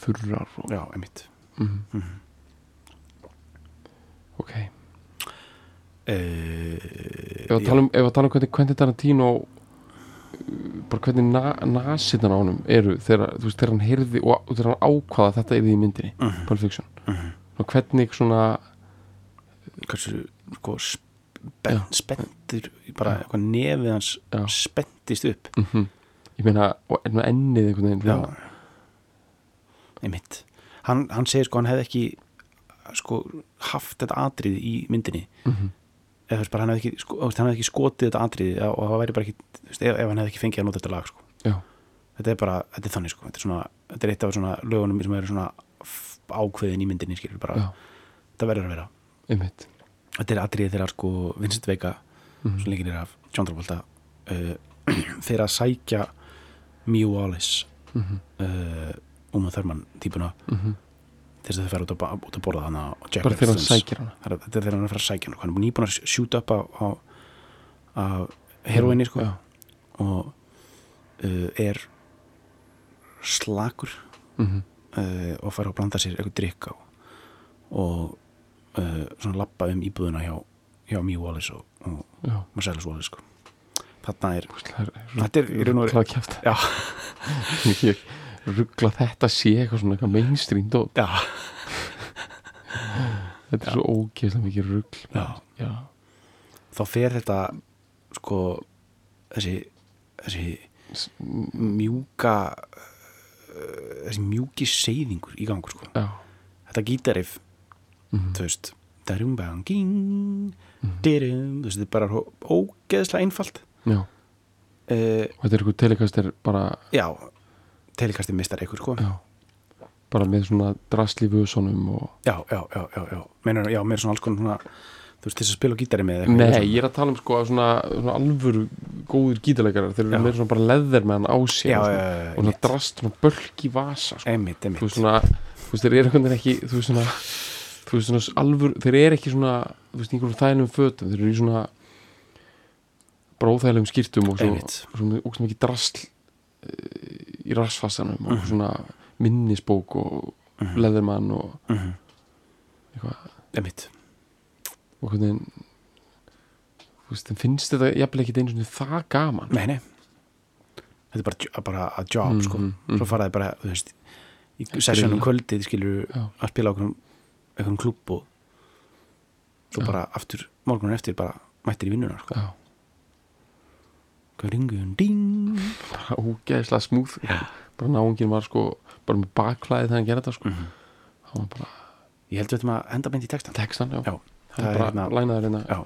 þurrar og, já, emitt mm, Mhm. ok. uh, ef að tala um, ef að tala um hvernig Quentin Tarantino uh, bara hvernig na, nasitan á honum eru þegar, veist, þegar hann heyrði og, þegar hann ákvaða að þetta yrði í myndinni uh -huh, Pulp Fiction, uh -huh. og hvernig svona hversu sko Já. spennt, spenntir bara eitthvað nefið hans spenntist upp. Mm ég meina, og en með ennið einhvern veginn já. svona- einmitt. Hann, hann segir sko hann hefði ekki sko haft þetta atrið í myndinni. Mhm. Eða þú veist bara hann hefði ekki, sko, hefði ekki skotið þetta atrið og það væri bara ekki veist, ef, ef hann hefði ekki fengið að nota þetta lag sko. Þetta er bara, þetta er þannig sko. Þetta er, svona, þetta er eitt af svona lögunum sem eru svona ákveðin í myndinni skilur bara, já, þetta verður að vera. Einmitt. Þetta er atriðið þegar sko Vincent Vega Mhm. sem leikir af John Travolta (clears throat) uh, fyrir að sækja Mia Wallace Mhm. uh, Uma Thurman típuna Mhm. til þess að þau fara út að, út að borða hana bara þegar hann sækir hana. Þetta er þegar hann er að fara að sækja hana. Hann er nýbúin að sjúta upp á, á, á heroinni sko. Og uh, er slakur mhm, uh, og fara að blanda sér eitthvað drikk á. Og uh, svona lappa um íbúðuna hjá, hjá Mia Wallace og, og Marcellus Wallace sko. þarna er Þetta er í raun og veru- (laughs) ruggla þetta sé eitthvað svona eitthvað mainstream dót (laughs) þetta er svo ógeðslega mikið rugl Já. já, þá fer þetta sko þessi, þessi mjúka uh, þessi mjúki seyðingur í gangur sko. já, þetta gítarif Mhm. þú veist darum bang ging dirum, þú veist þetta er bara ógeðslega einfalt já. uh, og þetta er eitthvað telikastir bara, já telikasti mistar ykkur sko. Já. Bara með svona drasli vöðsonum og já, já, já, já, já, Meinar, já mér svona alls konar svona, þú veist, þess að spila gítari með eitthvað Nei, svona- ég er að tala um sko svona, svona alvöru góður gítarleikarar. Þeir eru meira svona bara leðir með hann á sér Já, og svona, já, og svona drast svona bölk í vasa sko. einmitt, þú einmitt veist svona, þú veist þeir eru einhvern veginn ekki þú veist svona, þú veist svona alvöru, þeir eru ekki svona, þú veist einhverjum þægilegum fötum. Þeir eru í svona bara óþægilegum skýrtum og svo, Einmitt. og svo ógst mikið drasl eh, í rassfassanum Mhm. og svona minnisbók og leðurmann og Mhm. eitthvað einmitt, og hvernig veist, finnst þetta jafnvel ekki einu svona það gaman nei, nei þetta er bara, bara að job sko Mhm, mhm. svo faraði bara, veist í sessjónum kvöldið skilur Já. að spila á einhverjum klúbb og svo Já. bara aftur, morgunin eftir bara mættir í vinnuna sko. Já, ógeðslega smúð Já. bara náungin var sko bara með bakflæði þegar hann gerði þetta sko. Mhm. hann var bara ég held við þetta að enda beint í textan textan, já, Já, það er bara hérna- lænaður hérna. Já.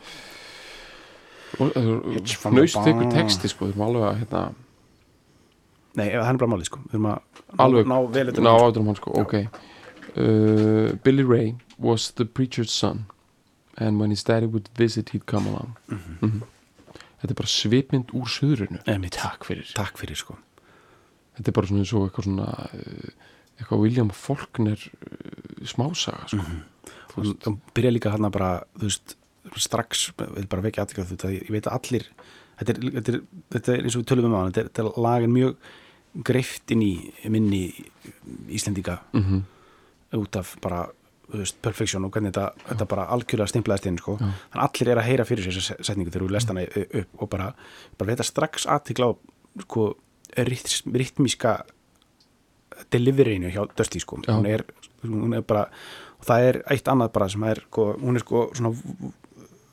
og It's from the nöst þykkur bar. texti sko, við erum alveg að hérna, nei, það er bara málið sko. Við erum að Alveg. ná vel ná áður um hann sko, ok. Uh, Billy Ray was the preacher's son. And when his daddy would visit he'd come along. Mhm. Þetta er bara svipmynd úr söðrunu takk fyrir. Takk fyrir sko. Þetta er bara svona eins og eitthvað svona uh, eitthvað William Faulkner uh, smásaga sko. og það byrja líka hann bara þú veist, strax við bara vekja aðtíka þú veist, ég veit að allir þetta er, þetta er, þetta er eins og við tölum um á hann þetta er, þetta er lagin mjög greift inn í minni Íslendinga mm út af bara veist, perfection og hvernig þetta, þetta bara algjörlega stimplaðist inn sko. Þannig að allir er að heyra fyrir sér þessa setningu þegar þú lest hana upp og bara, bara veit að strax aðtíkla á sko, rytm, rytmíska deliveryinu hjá Dusty sko. Hún er, hún er bara og það er eitt annað bara sem er sko, hún er sko svona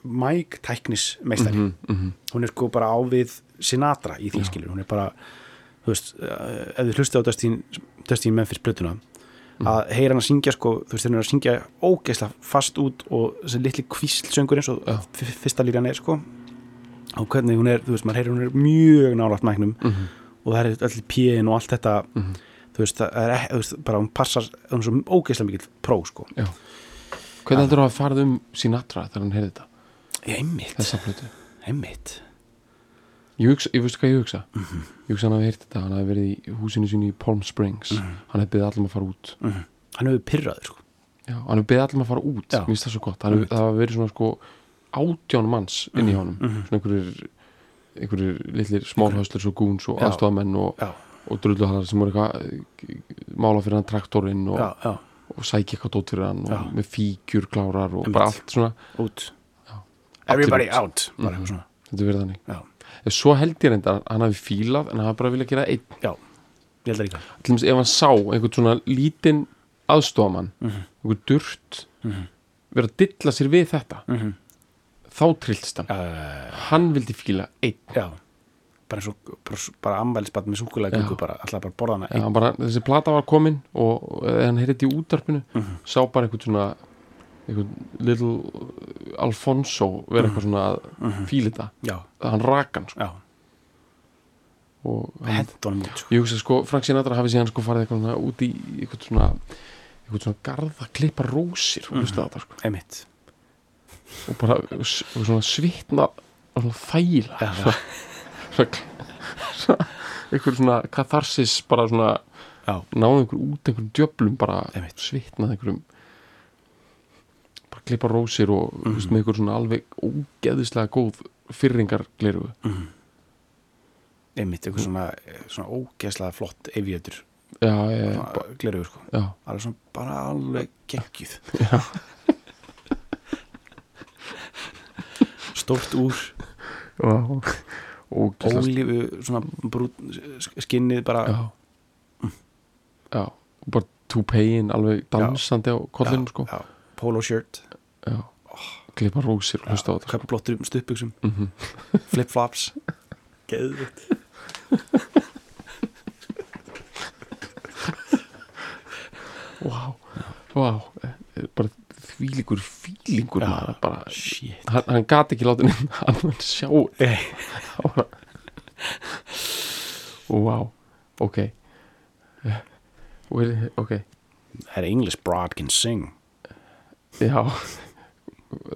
mæk tæknis meistari -hmm, mm -hmm. hún er sko bara á við Sinatra í því skilur, hún er bara þú veist, eh, ef þið hlustið á Dustin, Memphis plötuna að heyra hann að syngja sko, þú veist, þeir eru að syngja ógeðslega fast út og þessi litli kvíslsöngur eins og Já. fyrsta líran er sko og hvernig hún er, þú veist, maður heyrir hún er mjög nálægt mæknum Mhm. og það er allir píin og allt þetta Mhm. þú veist, það er þú veist, bara hún passar hún er svo ógeðslega mikill pró sko Já. Hvernig heldur það að farið um Sinatra þegar hann heyrði þetta, ég einmitt Ég, hugsa, ég veistu hvað ég hugsa? Mhm. Ég hugsa hann hafi heyrt þetta, hann hafi verið í húsinu sínu í Palm Springs. Hann hefði beðið allir að fara út. Mhm. hann hefur pyrraður sko. Já, hann hefði beðið allir að fara út, mér finnst það svo gott. Hann hefði, það hafi verið svona sko átján manns inn í honum, Mhm. svona einhverjir einhverjir litlir smálhöstlur og gúns og aðstofamenn og, og drulluhallar sem voru eitthvað eh, mála fyrir hann traktorinn og, já, já, og sækja eitthvað dót fyrir hann og með fígjur klárar og bara allt svona. Everybody out, svona. Þetta verið þannig svo held ég reynda að hann hafi fílað en hann hafi bara viljað gera einn já, ég held að líka til dæmis ef hann sá einhvern svona lítinn aðstofamann Mhm. einhvern durt Mhm. vera að dilla sér við þetta Mhm. þá trilltist hann uh, hann vildi fíla einn já bara, bara, bara ammælisbat með súkulega gungu bara, alltaf bara borða hana Já, bara, þessi plata var komin og eh, hann heyrði í útarpinu Mhm. sá bara einhvern svona little Alfonso vera eitthvað svona að Mhm. fíla þetta. Já, hann rak hann sko. og hann, sko. ég hugsa sko Frank Sinatra hafi síðan sko farið eitthvað svona út í eitthvað svona eitthvað svona garða að klippa rósir hlusta á þetta sko. Einmitt. Og bara og svona svitna og svona þæla Já, svona, svona, einhver svona katharsis bara svona já, náði einhver út einhverjum djöflum bara svitnað einhverjum klippa rósir og mm veist, með einhver svona alveg ógeðislega góð fyrringar gleru einmitt, eitthvað svona, svona ógeðslega flott eviðjötur, já, já, gleruður sko. Já, alveg svona, bara alveg geggjuð. (laughs) Já, stórt úr, já. ólífu skinnið bara. Já. Já, og bara túpein alveg dansandi á kollinum sko. já, polo shirt. já klippa rósir og hlusta á þetta köpblottur um stuppbuxum Mhm. flip-flops. Geðvitt Vá, vá. Eh, bara fílingur Já. maður bara, shit. Hann, hann gat ekki látið nefn hann sjá. Vá, ok. Eh, Ok, that English broad can sing. Já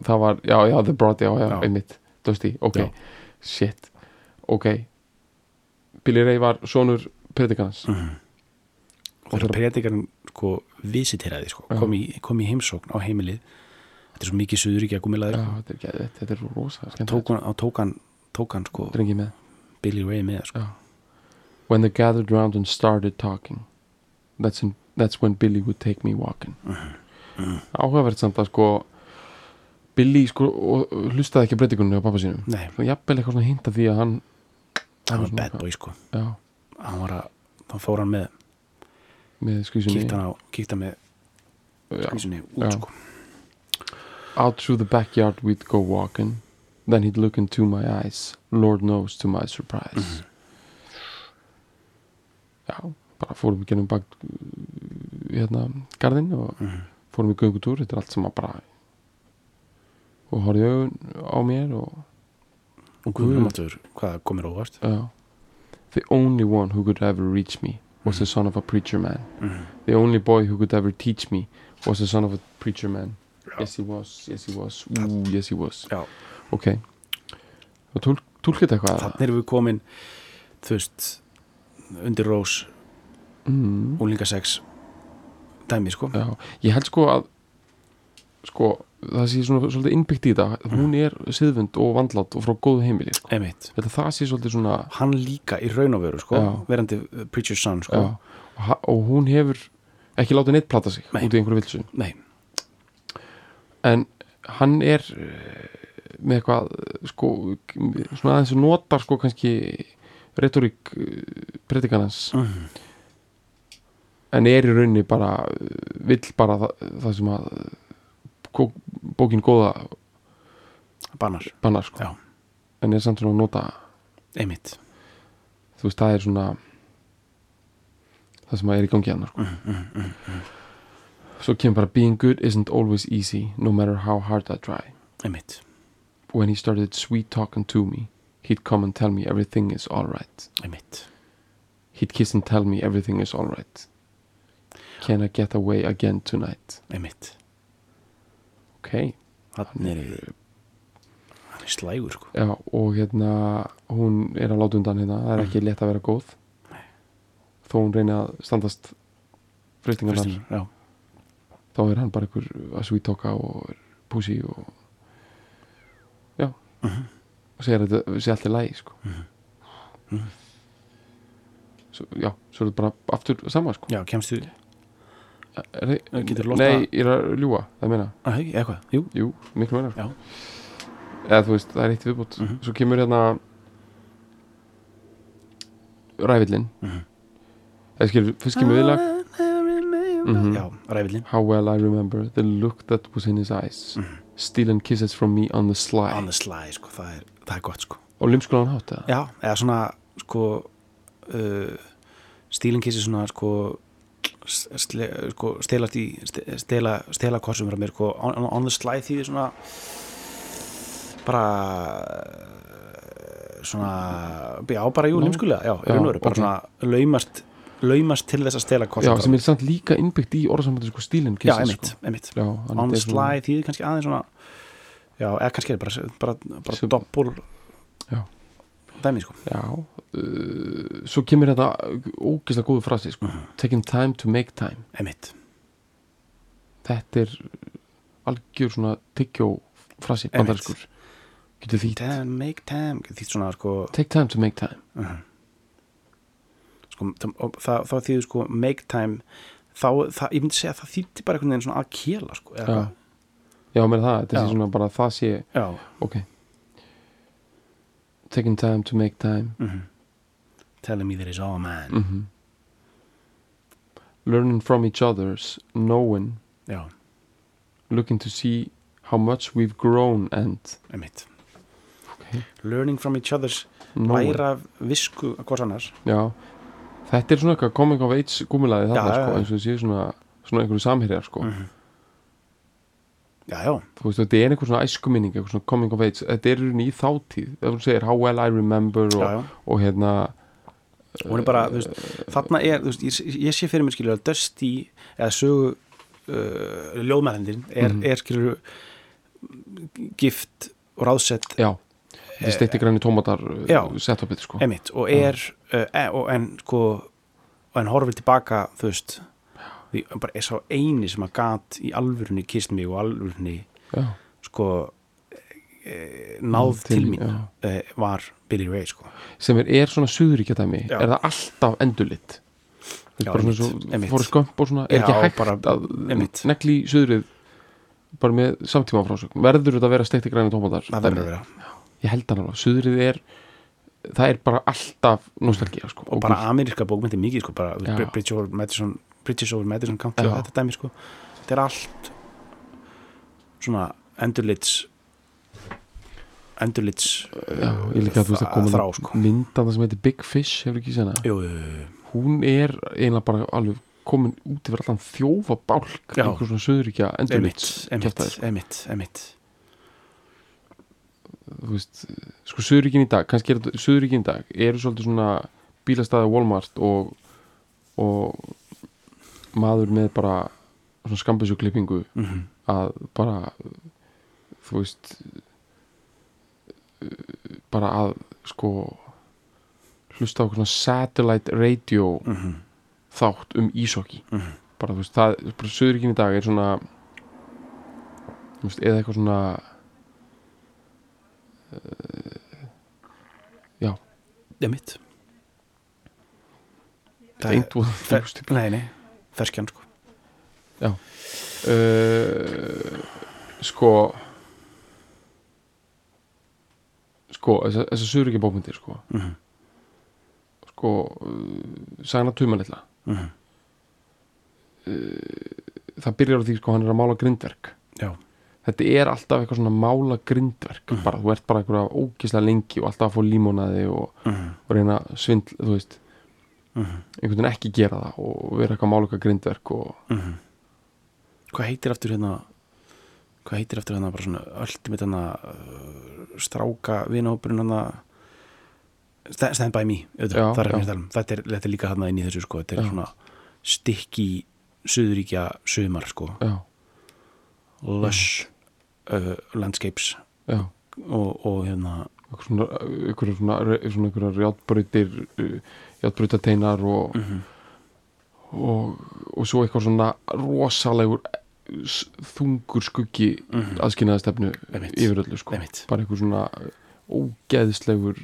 Það var, já, já, The Broad, já, já, Já. einmitt. Dusty, ok, shit. Ok. Billy Ray var sonur predikans. Og þegar predikarinn sko visiteraði sko, kom í, kom í heimsókn á heimilið. Þetta er svo mikið suðuríkja Já, gúmilaður þetta er, þetta er rosa tók hann, tók hann, tók hann sko Billy Ray með sko. When they gathered round and started talking. That's, in, that's when Billy would take me walking. Áhugavert samt að sko Billy sko og, og hlustaði ekki að breytingunni á pappa sínum. Svo jafnvel eitthvað svona hinta því að hann hann var bad boy sko. Já, hann var að, þá fór hann með með skvísunni kíkta hann á, kíkta með Já. skvísunni Já. út sko. Out through the backyard we'd go walking. Then he'd look into my eyes. Lord knows to my surprise. Já, bara fórum við genum bak hérna, garðinn og Mhm. fórum við göngutúr, þetta er allt sem að bara og horfði í augun á mér og og guðum áttur, hvað komir óvart? Já. The only one who could ever reach me was the son of a preacher man. Mhm. The only boy who could ever teach me was the son of a preacher man. Yes he was, yes he was. Ooh, yes he was. Já, Ok. Og túl, túlkið eitthvað þannig erum við komin þú veist undir rós, mm, úlingasex dæmi sko. Já, ég held sko að sko, það sé svona svolítið innbyggt í þetta hún er siðvönd og vandlátt og frá góðu heimili sko. þetta það sé svolítið svona hann líka í raun og veru sko, Já. verandi uh, preacher's son sko, og, og hún hefur ekki látið neitt plata sig Nei. út í einhverju vilsu nei, en hann er eh, með eitthvað eh, sko, svona aðeins notar sko kannski retorík predikanans Mhm. en er í rauninni bara eh, vill bara það, það sem að eh, bókin góða bannar, bannar sko. En er samt svona að nota emitt þú veist það er svona það sem að er í gangi hann sko. svo kemur bara being good isn't always easy no matter how hard I try. Emitt, when he started sweet talking to me he'd come and tell me everything is alright emitt he'd kiss and tell me everything is alright can I get away again tonight? Emitt, ok. Hann er hann er slægur sko. Já, og hérna hún er að láta undan hérna. Það er ekki létt að vera góð. Þó hún reyni að standast Kristín, já, þá er hann bara einhver að svítóka og púsi og já. Og segir að þetta sé allt í lægi sko. Svo, já, svo er þetta bara aftur sama sko. Já, kemstu er þið, Getur losnað- nei, ég er að ljúga, það meina að, eitthvað, jú, jú, miklu meina Já. eða þú veist, það er eitt viðbútt Mhm. svo kemur hérna ræfillin Mhm. eða skilur, fyrst kemur viðlag. Mhm. já, ræfillin How well I remember the look that was in his eyes. Stealing kisses from me on the sly. On the sly, sko, það er, það er gott sko. Og limskulan hátt eða? já, eða svona, sko uh, stílinkissi svona, sko sle, sko, stelast í ste- stela, stela korsum frá mér, sko, on, on the sly því svona bara svona já, bara jú, Já. limskulega, já, Já, já bara ok. svona laumast laumast til þess að stela Já, korsum sem er samt líka innbyggt í orðsamandi sko stílin já, emitt, sko. emitt Já, on the sly því kannski aðeins svona já, eða kannski er bara, bara, bara doppul Já. Dæmi sko. Já, uh, svo kemur þetta ógeðslega góðu frasi sko. Mhm. Taking time to make time. Emitt, Þetta er algjör svona tyggjó frasi, bandariskur Getur því time, make time því svona sko, Take time to make time. Sko það, og það, það þýður sko make time þá, það, ég myndi segja að það þýtti bara einhvern veginn svona að kela sko Já. Já með það, þetta sé svona bara það sé já, Ok Taking time to make time. Mhm telling me that it's all mine. Mm Learning from each others Knowing. Já, Looking to see How much we've grown and einmitt. Ok. learning from each other's Nowhere. læra visku að hvort annars. Já, þetta er svona eitthvað coming of age gúmilaði já, sko, eins og séu svona, svona einhverju samherjar sko. Mhm. Já, já, þú veist, þetta er einhver svona æskuminning eitthvað svona coming of age, þetta er í þáttíð ef þú segir how well I remember og, já, já. og hérna hún er bara, þú veist, þarna er veist, ég, ég sé fyrir mér skilur að Dusty eða sögu uh, ljóðmæðendin er, Mhm. er skilur gift og ráðsett já, þetta er steikti græni tómatar setupið sko. Emitt og er uh, e, og en sko og en horfir tilbaka þú veist því bara er sá eini sem að gat í alvörunni kist mig og alvörunni já, sko e, náð Til- til, mín e, var Billy Ray sko. Sem er, er svona suðuríkja dæmi Já. er það alltaf veist, bara svona fóru skömp og svona er Já, ekki hægt bara- að einmitt. negli suðrið bara með samtíma frásögn? Verður þetta að vera steikti græni tómatar? Það verður að vera. Ég held hann alveg, suðrið er það er bara alltaf nostalgía sko, og bara ameríska bókmyndi mikið sko bara Bridge over Madison Bridges over Madison County Já. og þetta dæmi sko. Þetta er allt svona endurlits endurlits ég líka að þú veist að koma þrá sko. myndan sem heitir Big Fish, hefur ekki hana? Jú, hún er eiginlega bara alveg komin út yfir allan þjófa bálk Já. einhver svona söðuríkja endurlits emitt, emitt þú veist, sko söðuríkin í dag kannski er þetta, söðuríkin í dag eru svolítið svona bílastæði Walmart og, og maður með bara svona skambisuklippingu mm að bara þú veist bara að sko hlusta á svona satellite radio -hmm. þátt um ísokki Mhm. bara þú veist, það, bara söðuríkin í dag er svona þú veist, eða eitthvað svona uh, já, emitt það er einhver fer, nei, nei, ferskjan sko. Uh, sko sko, þessar þessa söðuríkin bókmyndir sko, mm -hmm. sko uh, sagna tumanilla. Mm það byrjar á því sko, hann er að mála grindverk. Já, þetta er alltaf eitthvað svona mála grindverk. Mhm. bara, þú ert bara eitthvað ógislega lengi og alltaf að fá límonaði og, mm og reyna að svindl, þú veist -hmm. einhvern veginn ekki gera það og vera eitthvað eitthvað grindverk og Mhm. hvað heitir aftur hérna hvað heitir aftur hérna bara svona ultimate hérna uh, stráka vinahópurinn hérna tala um þetta er, þetta er líka hérna inn í þessu sko þetta er Já. svona stikki suðuríkja sumar sko já, lush uh, landscapes og, og hérna eitthvað svona, eitthvað svona, svona eitthvað játbrautir játbrautateinar og, mm og, og svo eitthvað svona rosalegur þungur skuggi -hmm. aðskynnaðastefnu Einmitt. yfir öllu sko Einmitt. bara eitthvað svona ógeðslegur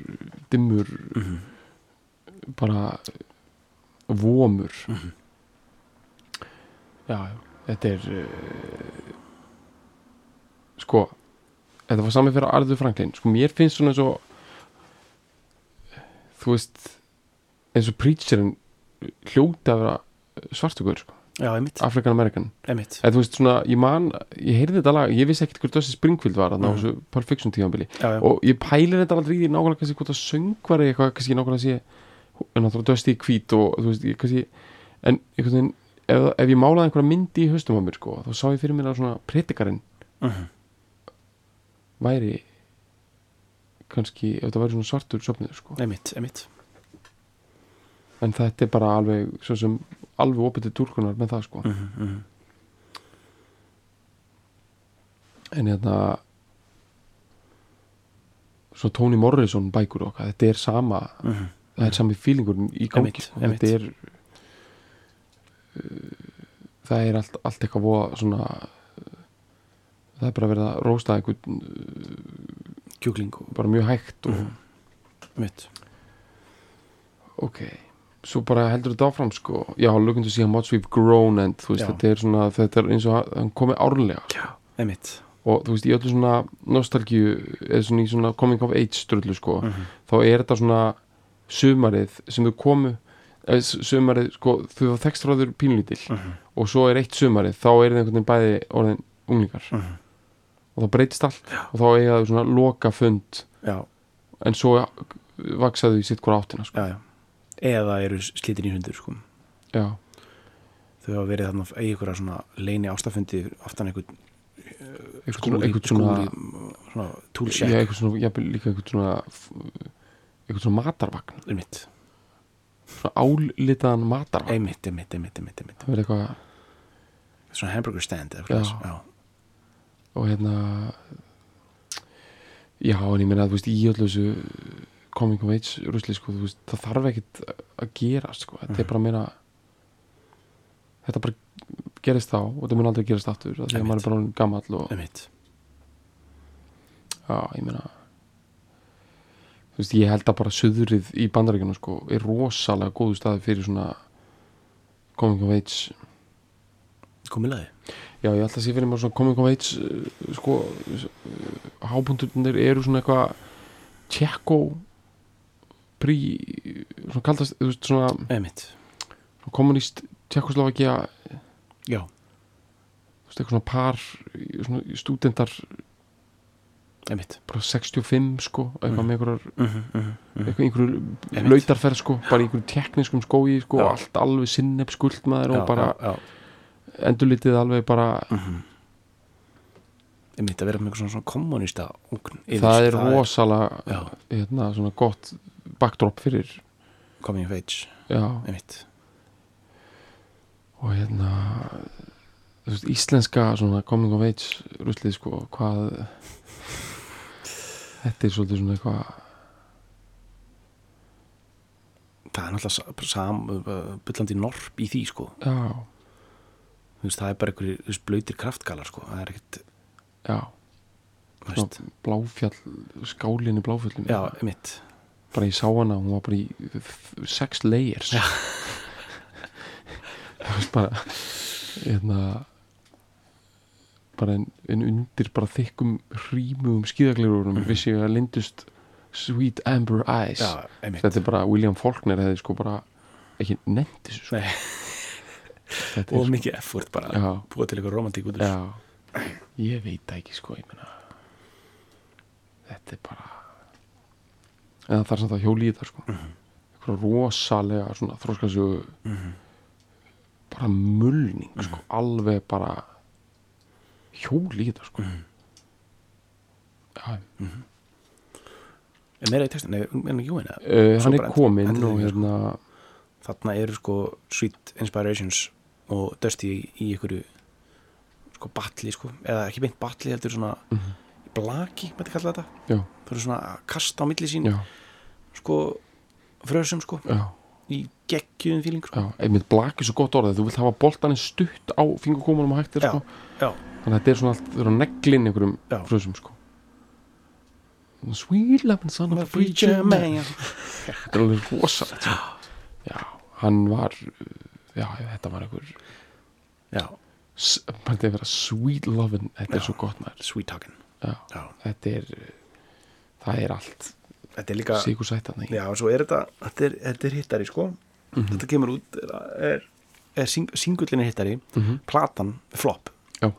dimmur Mm bara vomur Mhm. já, þetta er uh, sko þetta var sami fyrir Arður Franklin. Sko mér finnst svona eins og þú veist eins og preacherinn hljóti að vera svartugur sko, American emitt eða þú veist svona, ég man, ég heyrði þetta lag ég vissi ekkert hver Dusty Springfield var þarna á Mhm. þessu Perfection tíðanbili og ég pælir þetta aldrei í nákvæmlega kannski hvort það söngvari eitthvað kannski nákvæmlega sé en náttúrulega dösti í hvít og þú veist, ég kannski en einhvern veginn, ef, ef ég málaði einhverja myndi í haustum á mér sko, þá sá ég fyrir mér að svona predikarinn mm væri kannski, ef það væri svona svartur söfnið sko, emitt, emitt en þetta er bara alveg svo sem alveg opið til túrkunar með það sko mm -hmm. en hérna svo Toni Morrison bækur okkar, þetta er sama Mm það er sami fílingurinn í gangi Einmitt, sko. einmitt. þetta er uh, það er allt, allt eitthvað svona það er bara verið að rósta einhvern uh, kjúkling bara mjög hægt og Mhm. emitt ok, svo bara heldur þetta áfram sko, já, looking to see how much we've grown and þú veist, Já. þetta er svona þetta er eins og að- hann komi árlega já, emitt og þú veist, í öllu svona nostalgíu, eða svona í svona coming of age ströllu sko, mm -hmm. þá er þetta svona sumarið sem þau komu eða s- sumarið, sko, þau var þekst frá þau pínlítil Mhm. og svo er eitt sumarið þá er það einhvern veginn bæði orðin unglingar Mhm. Og það breytist allt. Já. og þá eiga þau svona loka fund já, en svo vaksaðu í sitt hvora áttina sko. já, já. Eða eru slitin í hundur sko. Já, þau hafa verið þarna í einhverja svona leini ástafundi aftan einhvern eitthvað skúri, svona, eitthvað svona, svona shack. Eitthvað svona eitthvað svona eitthvað svona matarvagn. Einmitt, svona álitaðan matarvagn. Einmitt, einmitt, einmitt, einmitt, einmitt. það verður eitthvað svona hamburger stand eða eitthvað já, og hérna já, en ég meina að þú veist í öllu þessu coming of age rusli sko, veist, það þarf ekkit að gera sko, þetta er Mhm. bara meira þetta bara gerist þá og þetta mun aldrei gerast aftur af því að Einmitt. maður er bara gamall og einmitt já, ég meina þú veist, ég held að bara suðrið í bandaríkjunum sko, er rosalega góðu staði fyrir svona coming of age komilaði, Já, ég ætla að sé fyrir maður svona coming of age uh, sko, uh, hábúndurnir eru svona eitthvað tjekko prí svona kaldast, þú veist, svona, svona kommunist tjekkoslovakia, já, þú veist, eitthvað svona par svona stúdendar einmitt bara 65 sko, eitthvað Mm. með einhverjar mm -hmm, mm -hmm. eitthvað einhverjur Einmitt. lautarferð sko, bara í einhverjum tekniskum skói sko, Já. allt alveg sinneb skuldmaður og bara já, já. Endurlitið alveg bara Mm einmitt að vera með eitthvað svona, kommunista það er rosalega já, hérna, svona gott backdrop fyrir coming of age, og hérna veist, íslenska svona coming of age ruslið sko, hvað þetta er svolítið svona eitthvað það er náttúrulega byllandi norp í því sko. Já, veist, það er bara einhverjir blöytir kraftgalar sko. Það er ekkert, bláfjall skálinni bláfjallum já, einmitt. Bara ég sá hana, hún var bara í sex layers. (laughs) Það veist bara hérna bara en, en undir bara þykkum hrímugum skíðaglerurum Mhm. vissi að lindust Sweet Amber Eyes. Já, þetta er bara, William Faulkner hefði sko bara ekki nefnt þessu sko. Nei, og mikið effort bara Já. búa til eitthvað romantík út ég veit það ekki sko meina. Þetta er bara en það er samt að hjóli í þetta sko. Mhm. eitthvað rosalega svona þróskasögu Mhm. bara mulning sko, alveg bara hjóli í sko. Mhm. já, er meira í textin, en ekki Svo hann er kominn og hérna þarna eru sko Sweet Inspirations og Dusty í, einhverju sko batli sko, eða ekki beint batli heldur svona mhm, blaki, mætti kalla þetta það eru svona að kasta á milli sín já, sko frösum sko já í geggjum fíling sko. Einmitt blak er svo gott orðið, þú vilt hafa boltaninn stutt á fingurkómanum og hættir sko. þannig að þetta er svona allt, þau eru að neglin einhverjum Já. frösum sko. Sweet loving son of a preacher man (laughs) Þetta er alveg rosalegt sko. Já, hann var já, þetta var einhver já, þetta er vera sweet loving þetta Já. er svo gott maður sweet já. þetta er það er allt þetta er líka sigur sættan já, og svo er þetta, þetta er, þetta er hittari sko Mhm. þetta kemur út er, er sing, singullinni hittari -hmm. platan flop Já.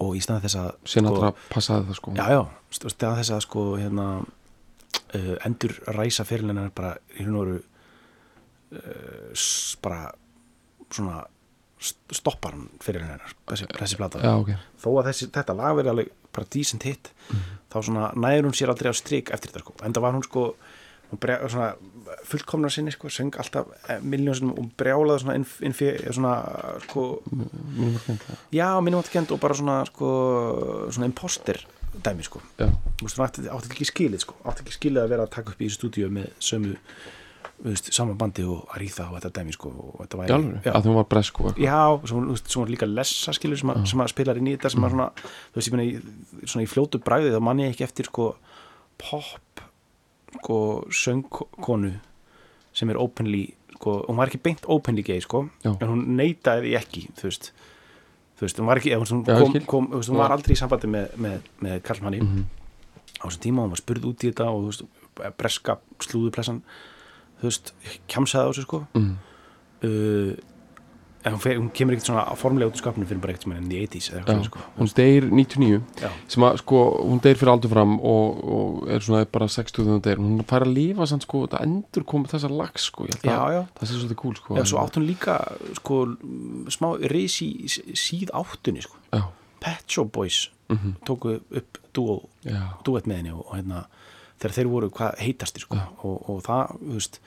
og í stað þess að Sinatra passaði það sko já, já, st- stað þess að sko hérna uh, endur ræsa fyrirlinnar bara hún voru uh, s- bara svona st- stoppar hann fyrirlinnar þessi, þessi plata. já, ok. Þó að þessi, þetta lag verið alveg bara decent hit þá svona næður hún sér aldrei á strik eftir þetta sko, enda var hún sko hún brjá, svona fullkomna sinni sko, söng alltaf miljónsinnum og brjálaði svona, inf, infi, svona sko, skemmt já, minnum átti kent og bara svona sko, svona imposter dæmi sko, þú veist, hún átti, ekki skilið sko, átti ekki skilið að vera að taka upp í stúdíu með sömu, veist, saman bandi og Aríða og þetta dæmi sko og þetta væri, alveg, já, að þú var bresk og eitthvað? Já, svo var líka lessa skilur sem, að, sem að spilar inn í þetta sem að svona, þú veist, ég meina, í, svona í fljótu bræði þá man ég ekki eftir sko pop sko söngkonu sem er openly, sko, hún var ekki beint openly gay, sko, Já. en hún neitaði því ekki, þú veist þú veist, hún var ekki, hún, kom, kom, veist, hún var aldrei í sambandi með, með, með Karlmanni. Mhm. á þessum tíma, hún var spurð út í þetta og þú veist, breska slúðuplessan þú veist, kjamsaði á þessu sko Mhm. uh, en hún, fer, hún kemur ekkert svona formulega út í skapinu fyrir bara ekkert sem enn í 80s eða eitthvað sko. hún deyr 99 já, sem að sko, hún deyr fyrir aldur fram og, og er svona bara 60 þegar hún deyr hún fær að lifa sann sko, það endur komið þessar lags sko, ég held já, að já. það sé svolítið cool sko Já, svo átt hún líka sko, smá reis í síð áttunni sko. já, Pet Shop Boys mhm, tóku upp duett með henni og hérna, þegar þeir voru hvað heitastir sko. og, og það, þú veist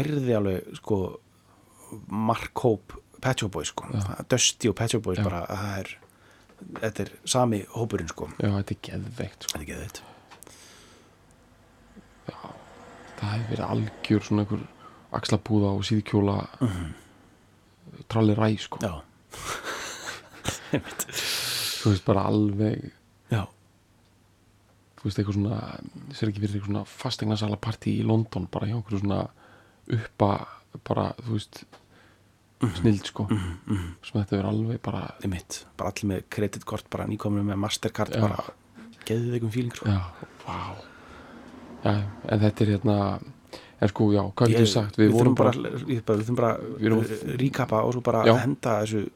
ærði alveg sko, Mark Hope Pet Shop Boys sko. Dusty og Pet Shop Boys Já. bara, það er þetta er sami hópurinn sko. já, þetta er geðveikt sko. þetta er ekki þetta það hefur verið algjör svona einhver axlapúða og síðkjóla tralli ræ sko já, þú veist bara alveg já, þú veist eitthvað svona sér ekki fyrir eitthvað svona fastegnarsala partí í London bara hjá einhverju svona uppa bara þú veist snild sko. Sem þetta verið alveg bara einmitt, bara allir með kreditkort bara nýkominu með Mastercard Já. bara geðið einhvern fíling sko. já, vá. Já, en þetta er hérna en sko, já, hvað getur sagt? Við, við vorum bara, bara, við bara, þurfum bara uh, ríkapa og svo bara Já. henda þessu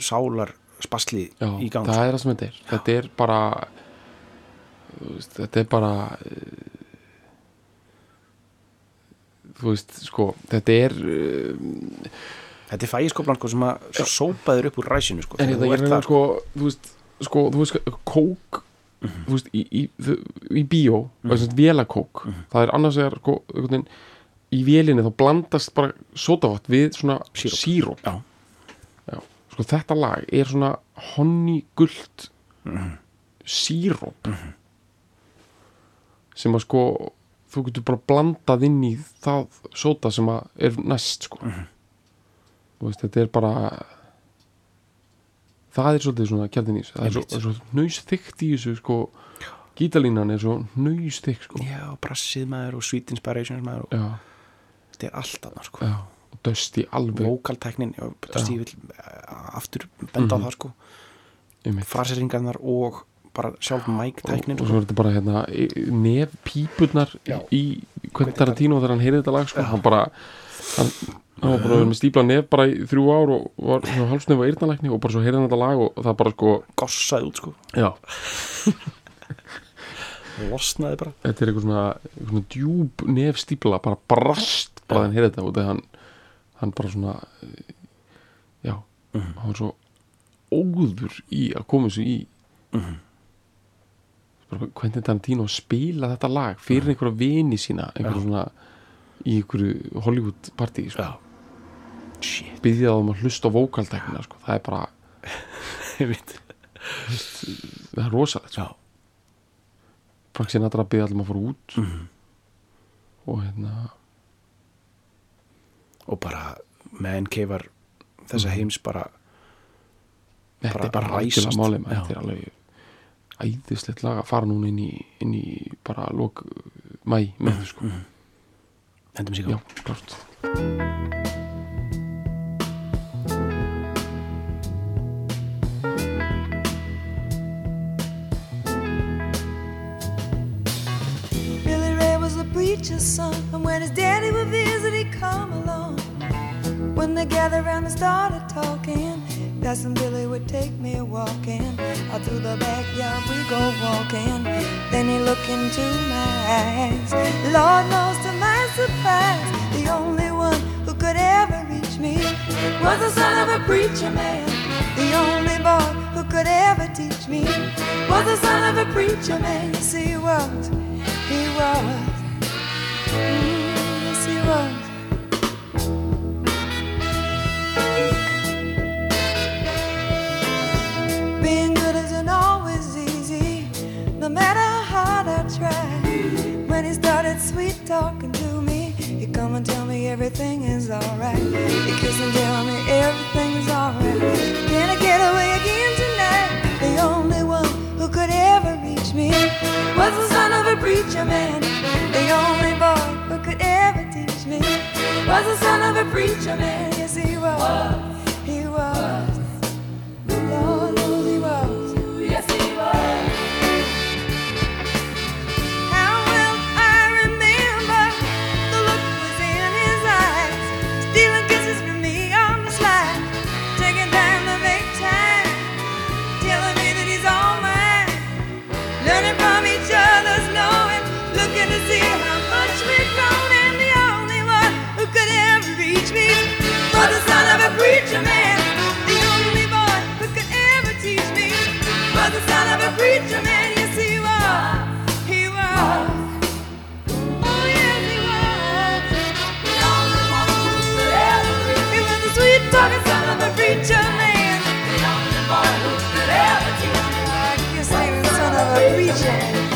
sálar spasli í gang það er það sem þetta er. Þetta er bara veist, þetta er bara eh, þú veist, sko þetta er uh, þetta er fægiskoplan sko, sem að sópaður upp úr ræsinu sko, en þetta er þar. sko þú veist, sko, þú veist, kók þú veist, í, í, í bíó mm -hmm. vélakók, það er annars vegar sko, veginn, í vélinni þá blandast bara sótavat við svona Síróp. síróp Já. Já. sko þetta lag er svona honni guld síróp sem að sko þú getur bara blandað inn í það sóta sem að er næst sko. Þú veist, þetta er bara það er svolítið svona kjaldin í þessu. Það er svo, það svo nöysþykkt í þessu sko. Gítalínan er svo nöysþykkt sko. Já, brassið maður og sweet inspirations maður og já, þetta er allt annað sko. Já, og dösti alveg. Vokaltæknin, já, stífil aftur benda á það sko. Einmitt. fraseringarnar og bara sjálf mæktæknin og sko. svo er þetta bara hérna nef pípurnar Já. í Quentin Tarantino þegar hann heyrði þetta lag sko, hann bara hann, hann var bara verið með stípla nef bara í þrjú ár og var svona hálfsnef og eyrnalækni og bara svo heyrði hann þetta lag og það bara sko gossaði út sko, já, (laughs) losnaði bara þetta er eitthvað svona, eitthvað svona djúb nef stípla bara brast bara þegar hann heyrði þetta og þegar hann, hann bara svona já, Mhm. hann var svo óður í að koma þessu í Mhm. bara Quentin Tarantino spila þetta lag fyrir einhverja vini sína einhverja svona í einhverju Hollywood partí sko. það um að hlusta á vókaldækina sko. það er bara, (laughs) það er rosalegt sko. Frank Sinatra byggja allir að fara út Mhm. og hérna og bara menn keifar þessa heims bara þetta Bara bara ræsast. þetta er alveg æðislegt lag að fara núna inn í, inn í bara lok mæ með þau sko. Hendum sig já, á klart Billy Ray was a preacher's son, and when his daddy would visit, he'd come along. When they gathered around and started talking, Cousin Billy would take me walking. Out through the backyard we go walking. Then he looked into my eyes. Lord knows to my surprise, the only one who could ever reach me was the son of a preacher man. The only boy who could ever teach me was the son of a preacher man. He was. He was. Mm, and tell me everything is alright. He kiss and tell me everything is alright. Can I get away again tonight? The only one who could ever reach me was the son of a preacher man. The only boy who could ever teach me was the son of a preacher man. Yes, he was. Preacher man. The only boy who could ever teach me was the son of a preacher man. Yes, he was. He was. Oh, yes, he was. He was the sweet talking son of a preacher man. The only boy who could ever teach me. I guess he was son of a preacher. The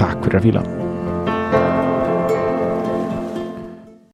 Takk fyrir að fíla